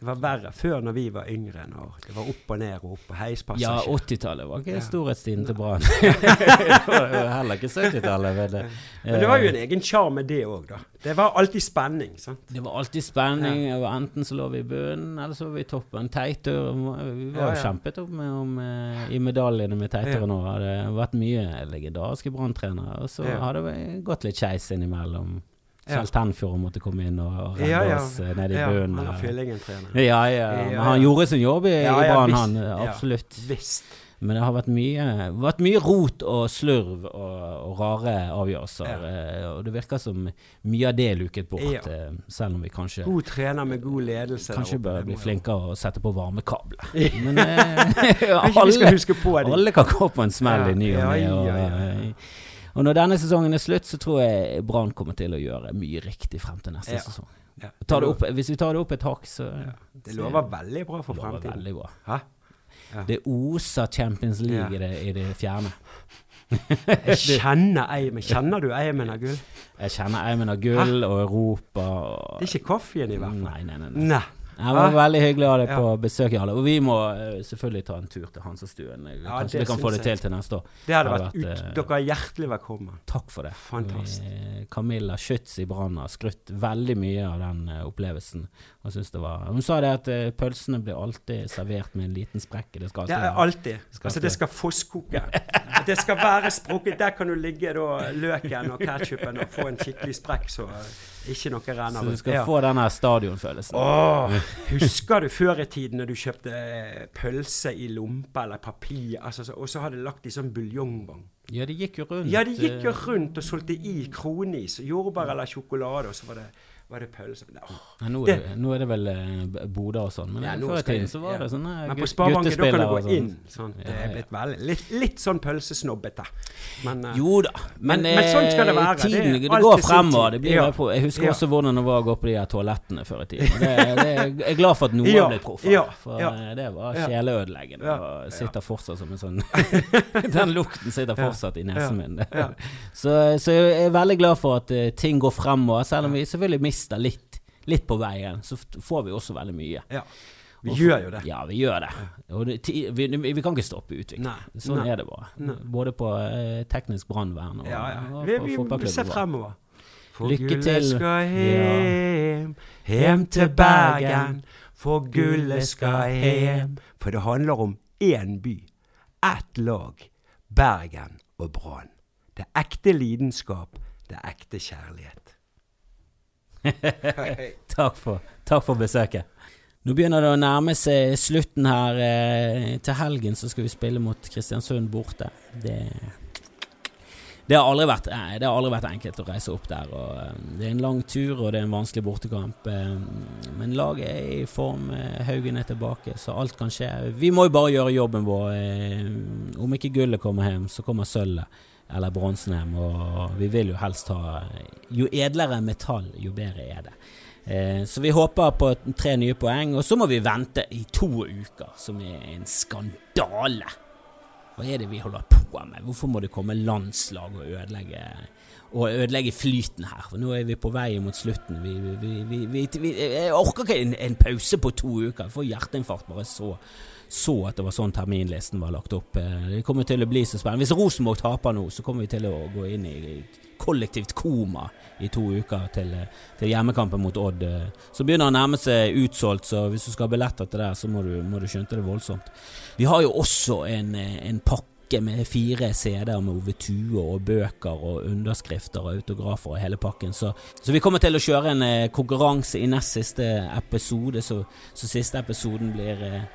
Det var verre før når vi var yngre. Når det var opp og ned og opp og Ja, 80-tallet var ikke Ja. storhetstiden til Brann. det var jo heller ikke 70-tallet. Men, det- Men det var jo en egen sjarm med det òg, da. Det var alltid spenning. sant? Det var alltid spenning. og Enten så lå vi i bunnen, eller så var vi i toppen. Teitur Vi var jo ja. kjempet opp med, om, eh, i medaljene med Teitur Ja. nå. Det hadde vært mye legendariske branntrenere. Og så Ja. har det gått litt skeis innimellom. Selv Tenfjord måtte komme inn og, redde oss eh, nede i Ja, bunnen. han er og- fyllingen trener. Ja, ja. Men han gjorde sin jobb i, Ja, i Brann, han. Ja. Absolutt. Visst. Men det har vært mye, vært mye rot og slurv og, og rare avgjørelser. Ja. eh, Og det virker som mye av det er luket bort, Ja. eh, selv om vi kanskje God trener med god ledelse. Kanskje bør bli flinkere og sette på varmekabler. Men eh, alle, huske på det. alle kan gå på en smell Ja, i ny og ne. Og, når denne sesongen er slutt, så tror jeg Brann kommer til å gjøre mye riktig frem til neste Ja. sesong. Ja. Ta det opp, hvis vi tar det opp et hakk, så Det lover veldig bra for fremtiden. veldig bra. Det oser Champions League i, det, i det fjerne. Jeg kjenner Eimen. Kjenner du Eimen av gull? Jeg kjenner Eimen av gull og Europa og Det er ikke kaffen i hvert fall. Nei, nei, nei. nei. Nei. Det var veldig hyggelig å ha deg Ja. på besøk, Jarle. Og vi må eh, selvfølgelig ta en tur til Hansastuen. Ja, Kanskje vi kan få det til til neste år. Det hadde Hadde vært vært, ut... eh, Dere er hjertelig velkommen. Takk for det. Fantastisk. Camilla Schütz i Brann har skrutt veldig mye av den eh, opplevelsen. Det var Hun sa det at eh, pølsene blir alltid servert med en liten sprekk. Det skal Det alltid er alltid. Skal Altså, det skal fosskoke. Det skal være sprukket. Der kan du ligge da løken og ketsjupen og få en skikkelig sprekk så eh, ikke noe renner Så du skal Ja. få den stadionfølelsen. Åh, husker du før i tiden når du kjøpte eh, pølse i lompe eller papir, altså, så, og så hadde du lagt i sånn buljongvogn? Ja, de gikk jo rundt. Ja, de gikk jo rundt og solgte i kronis, jordbær eller sjokolade, og så var det, var det pølse. Åh, nå, er det, nå er det vel uh, Bodø og sånn, men Ja, før i tiden så var det sånne Men på Sparebanken da kan du gå sånn. inn. Sånn. Det er blitt veldig, litt, litt sånn pølsesnobbete. Men uh, Jo da, men, Men- men sånn skal det eh, være. Det Tiden, det, det går fremover. Det blir Ja. mer på, jeg husker også hvordan det var å gå på de her toalettene før i tiden. Jeg er glad for at noen Ja. blitt proffer, Ja. for det var sjeleødeleggende. Ja. Og sitter fortsatt som en sånn Den lukten sitter fortsatt i nesen min. Så, så jeg er veldig glad for at ting går fremover, selv om vi selvfølgelig mister litt, litt på veien. Så får vi også veldig mye. ja. Vi for, gjør jo det. Ja, vi gjør det. Og det vi, vi kan ikke stoppe utviklingen. Nei. Sånn Nei. er det bare. Nei. Både på eh, teknisk brannvern og, Ja, ja. og Vi, på vi, ser fremover. For Lykke gullet til. skal hjem, hjem til Bergen. For gullet skal hjem. For det handler om én by, ett lag. Bergen og Brann. Det er ekte lidenskap, det er ekte kjærlighet. Takk for, takk for besøket. Nå begynner det å nærme seg slutten her. Eh, til helgen så skal vi spille mot Kristiansund borte. Det, det, har aldri vært, nei, det har aldri vært enkelt å reise opp der. Eh, det er en lang tur, og det er en vanskelig bortekamp. Eh, men laget er i form. Eh, Haugen er tilbake, så alt kan skje. Vi må jo bare gjøre jobben vår. Eh, om ikke gullet kommer hjem, så kommer sølvet. Eller Bronsenheim. Og vi vil jo helst ha Jo edlere metall, jo bedre er det. Eh, så vi håper på tre nye poeng, og så må vi vente i to uker, som er en skandale. Hva er det vi holder på med? Hvorfor må det komme landslag og ødelegge, og ødelegge flyten her? For nå er vi på vei mot slutten. Vi, vi, vi, jeg orker ikke en, en pause på to uker. Jeg får hjerteinfarkt bare så, så at det var sånn terminlisten var lagt opp. Eh, Det kommer til å bli så spennende. Hvis Rosenborg taper nå, så kommer vi til å gå inn i kollektivt koma i to uker til, til hjemmekampen mot Odd. eh. Så begynner det å nærme seg utsolgt, så hvis du skal ha billetter til det, så må du, må du skjønte det voldsomt. Vi har jo også en, eh, en pakke med fire CD-er med Ove Tue og bøker og underskrifter og autografer og hele pakken. Så, så vi kommer til å kjøre en eh, konkurranse i nest siste episode, så, så siste episoden blir eh,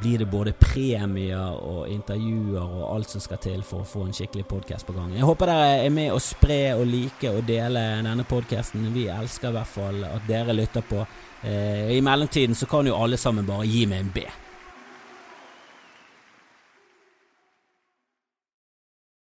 blir det både premier og intervjuer og alt som skal til for å få en skikkelig podkast på gang. Jeg håper dere er med å spre og like og dele denne podkasten. Vi elsker i hvert fall at dere lytter på. Eh, I mellomtiden så kan jo alle sammen bare gi meg en B.